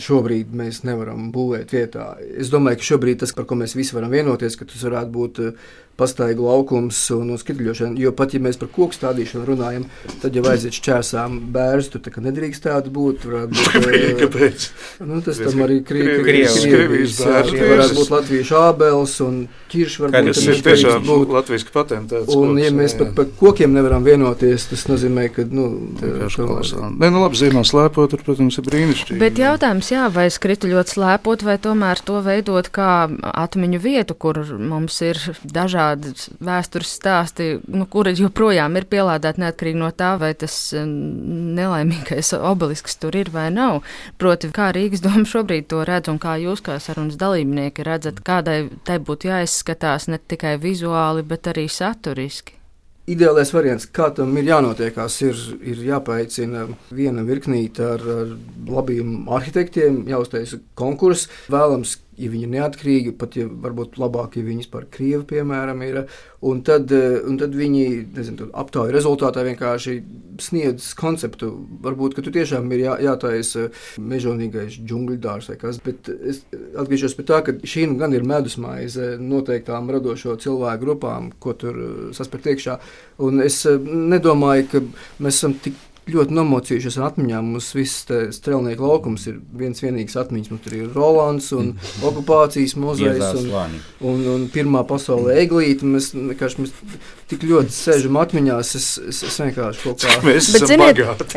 šobrīd mēs nevaram būvēt vietā. Es domāju, ka šobrīd tas, par ko mēs visi varam vienoties, ka tas varētu būt eh, pastaigu laukums un skrituļošana. Jo pat ja mēs par koku stādīšanu runājam, tad jau aiziet šķērsām bērns. Tur nedrīkst tādu būt. būt eh, Kāpēc? Nu, tas tam arī krievijas bērns. Varētu būt latviešu ābels un ķirši. Varbūt, tas ir tiešām latviešu patentēts. Un koks, ja mēs pat par kokiem nevaram vienoties, tas nozīmē, ka. Nu, Nē, nu labi, zīmē slēpot, tur, protams, ir brīnišķīgi. Bet jautājums, jā, vai skrituļot slēpot, vai tomēr to veidot kā atmiņu vietu, kur mums ir dažādi dažādi vēstures stāsti, nu, kuri joprojām ir pielādēti neatkarīgi no tā, vai tas nelaimīgais obelisks tur ir vai nav. Proti, kā Rīgas doma šobrīd to redz un kā jūs kā sarunas dalībnieki redzat, kādai tai būtu jāizskatās ne tikai vizuāli, bet arī saturiski. Ideālais variants, kā tam ir jānotiekās, ir, ir jāpaicina viena virknīte ar, ar labiem arhitektiem, jāuztaisa konkurss. Vēlams, ja viņi ir neatkarīgi, pat ja varbūt labāk, ja viņi vispār krievi, piemēram, ir. Un tad, eh, un tad viņi nezinu, aptauju rezultātā vienkārši sniedz konceptu. Varbūt, ka tu tiešām ir jā, jātaisa mežonīgais džungļu dārs vai kas, bet es atgriežos pie tā, ka šī nu gan ir medusmaize noteiktām radošo cilvēku grupām, ko tur eh, saspērt iekšā. Un es eh, nedomāju, ka mēs esam tik ļoti nomocījušies ar atmiņām. Mums viss strēlnieku laukums ir viens vienīgs atmiņas. Mums tur ir Rolands un okupācijas muzejs un, un, un pirmā pasaulē eglīte. Mēs, mēs tik ļoti sēžam atmiņās, es, es, es vienkārši kaut kā tādu zinu.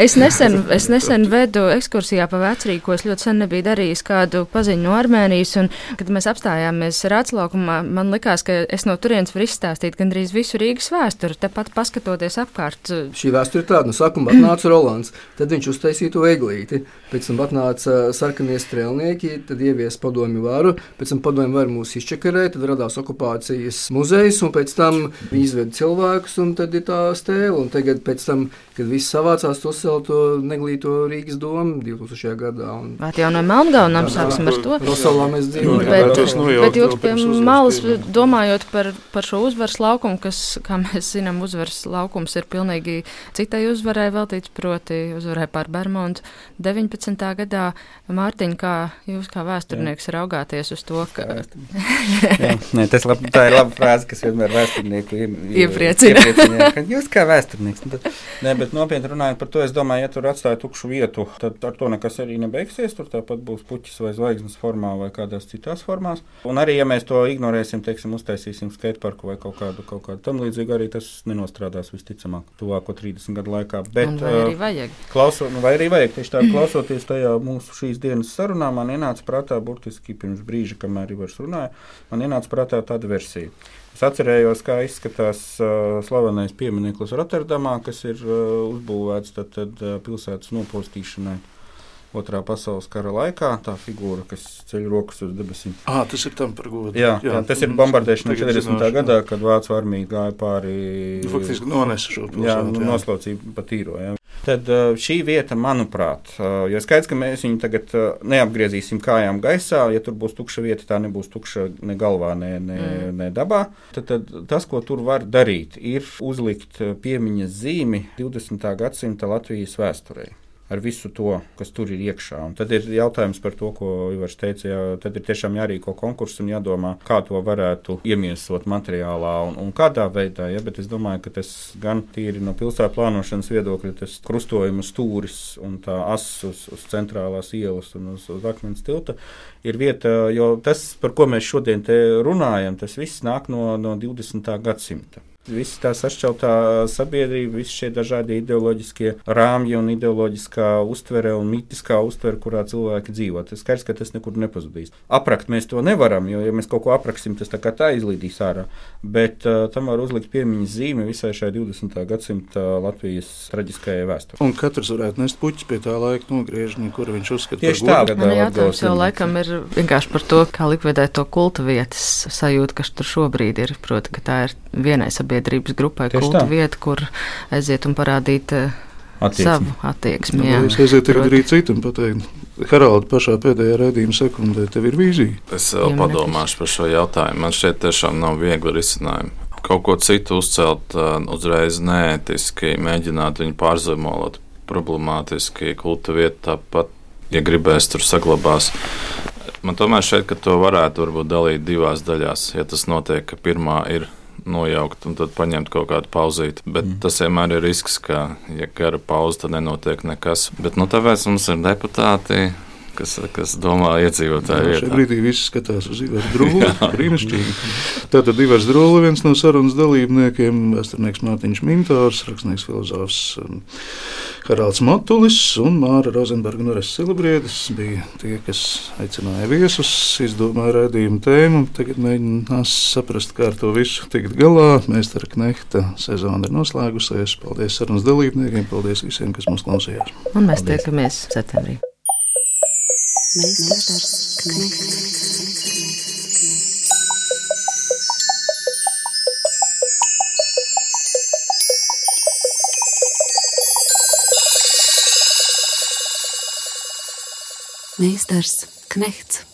Es nesen, es nesen vedu ekskursijā pa vecrīgu, ko es ļoti sen nebiju darījis, kādu paziņu no Armēnijas. Un, kad mēs apstājāmies Rāclaukumā, man likās, ka es no turienes varu izstāstīt gandrīz visu Rīgas vēsturi, tepat paskatoties apkārt. Šī vēsture ir tāda, no sākuma atnāca Rolands, tad viņš uztaisīja to eglīti, pēc tam atnāca sarkanie strēlnieki, tad ievies padomju varu, pēc tam padomju varu mūs izčakarēja, tad radās okupācijas muzejs, un pēc tam viņi izved cilvēkus, un tad ir tā stēle, un tagad pēc tam, kad viss savācās, to uzcēla to neglīto Rīgas domu 2000. gadā. Un... Vai jau no Melngalnām sāksim ar to? Rosalā mēs dzīvojam. Bet, bet, bet jūs pie malas domājot par, par šo uzvaras laukumu, kas, kā mēs zinām, uzvaras laukums ir pilnīgi citai uzvarai veltīts proti, uzvarēja pār Bermontu 19. Gadā. Mārtiņ, kā jūs kā vēsturnieks Jā. raugāties uz to, ka. Jā, nē, tas lab, tā ir laba frāze, kas vienmēr vēsturnieku iepriecina. iepriecina jā, jūs kā vēsturnieks. Nu tad, nē, bet nopietni runājot par to, es domāju, ja tur atstāja tukšu vietu, tad ar to nekas arī nebeigsies. Tur tāpat būs puķis vai zvaigznes formā vai kādās citās formās. Un arī, ja mēs to ignorēsim, teiksim, uztaisīsim skateparku vai kaut kādu, kaut kādu tam līdzīgu, arī tas nenostrādās visticamāk tuvāko 30 gadu laikā. Bet, vai arī vajag. Klauso, nu, vai arī vajag. Tieši tā, klausoties tajā mūsu šīs dienas sarunā, man ienāca prātā, burtiski pirms brīža, kamēr Ivars runāja, man ienāca prātā tāda versija. Es atcerējos, kā izskatās uh, slavenais piemineklis Rotterdamā, kas ir uh, uzbūvēts tad, tad, uh, pilsētas nopostīšanai. Otrā pasaules kara laikā tā figūra, kas ceļ rokas uz debesīm. Ah, tas ir tam par godu. Jā, jā, jā tas ir bombardēšana 40. Zināšu, gadā, kad Vācu armija gāja pāri. Nu, faktiski nonesa šo pilsētu. Jā, nu, noslaucīja pa tīro. Jā. Tad šī vieta, manuprāt, jo skaidrs, ka mēs viņu tagad neapgriezīsim kājām gaisā, ja tur būs tukša vieta, tā nebūs tukša ne galvā, ne, ne, mm. ne dabā. Tad, tad tas, ko tur var darīt, ir uzlikt piemiņas zīmi 20. gadsimta Latvijas vēsturei ar visu to, kas tur ir iekšā. Un tad ir jautājums par to, ko Ivars teica. Jā, tad ir tiešām jārīko konkurss un jādomā, kā to varētu iemiesot materiālā un, un kādā veidā. Ja? Bet es domāju, ka tas gan tīri no pilsētas plānošanas viedokļa, tas krustojuma stūris un tā ass uz, uz centrālās ielas un uz, uz akmens tilta ir vieta, jo tas, par ko mēs šodien runājam, tas viss nāk no, no 20. gadsimta. Visa tā sašķeltā sabiedrība, visi šie dažādie ideoloģiskie rāmji un ideoloģiskā uztvere un mitiskā uztvere, kurā cilvēki dzīvo. Tas skaidrs, ka tas nekur nepazudīs. Aprakt mēs to nevaram, jo, ja mēs kaut ko apraksim, tas tā kā tā izlīdīs ārā. Bet uh, tam var uzlikt piemiņas zīme visai šai 20. gadsimta Latvijas traģiskajai vēsturei. Un katrs varētu nest puķi pie tā laika nogriežņa, kuru viņš uzskata Tieši par tā, uh, jautājums jau laikam ir vienkārši par to, kā likvidēt to kulta vietas sajūtu, kas tur šobrīd ir. Proti, ka tā ir vienai sabiedrības grupai tā. vieta, kur aiziet un parādīt eh, Attieksmi. savu attieksmi. jā. Aizietu tagad Proti. arī citam pateikt? Haralda pašā pēdējā redzījuma sekundē tev ir vīzija. Es vēl Piemineklis. padomāšu par šo jautājumu. Man šeit tiešām nav viegli risinājumu. Kaut ko citu uzcelt uh, uzreiz neētiski, mēģināt viņu pārzemot, problemātiski, kulta vieta tāpat, ja gribēs tur saglabās. Man tomēr šeit, ka to varētu varbūt dalīt divās daļās. Ja tas notiek, ka pirmā ir nojaukt un tad paņemt kaut kādu pauzīti. Bet mm. tas vienmēr ir risks, ka, ja gara pauze, tad nenotiek nekas. Bet nu, tāpēc mums ir deputāti, kas, kas domā iedzīvotāju Šajā brīdī viss skatās uz Ivaru Drūlu. Brīnišķīgi. Tātad Ivars Drūlu, viens no sarunas dalībniekiem, vēsturnieks Mārtiņš Mintors, rakstnieks filozofs um, Haralds Matulis un Māra Rozenberga un Ores Silabriedis bija tie, kas aicināja viesus, izdomāja redzējumu tēmu. Tagad mēģinās saprast, kā ar to visu tikt galā. Mēs ar Knehta sezonu ir noslēgusies. Paldies sarunas dalībniekiem, paldies visiem, kas mūs klausījās. Un mēs tiekamies septembrī. Meistars Knechts. Meistars Knechts.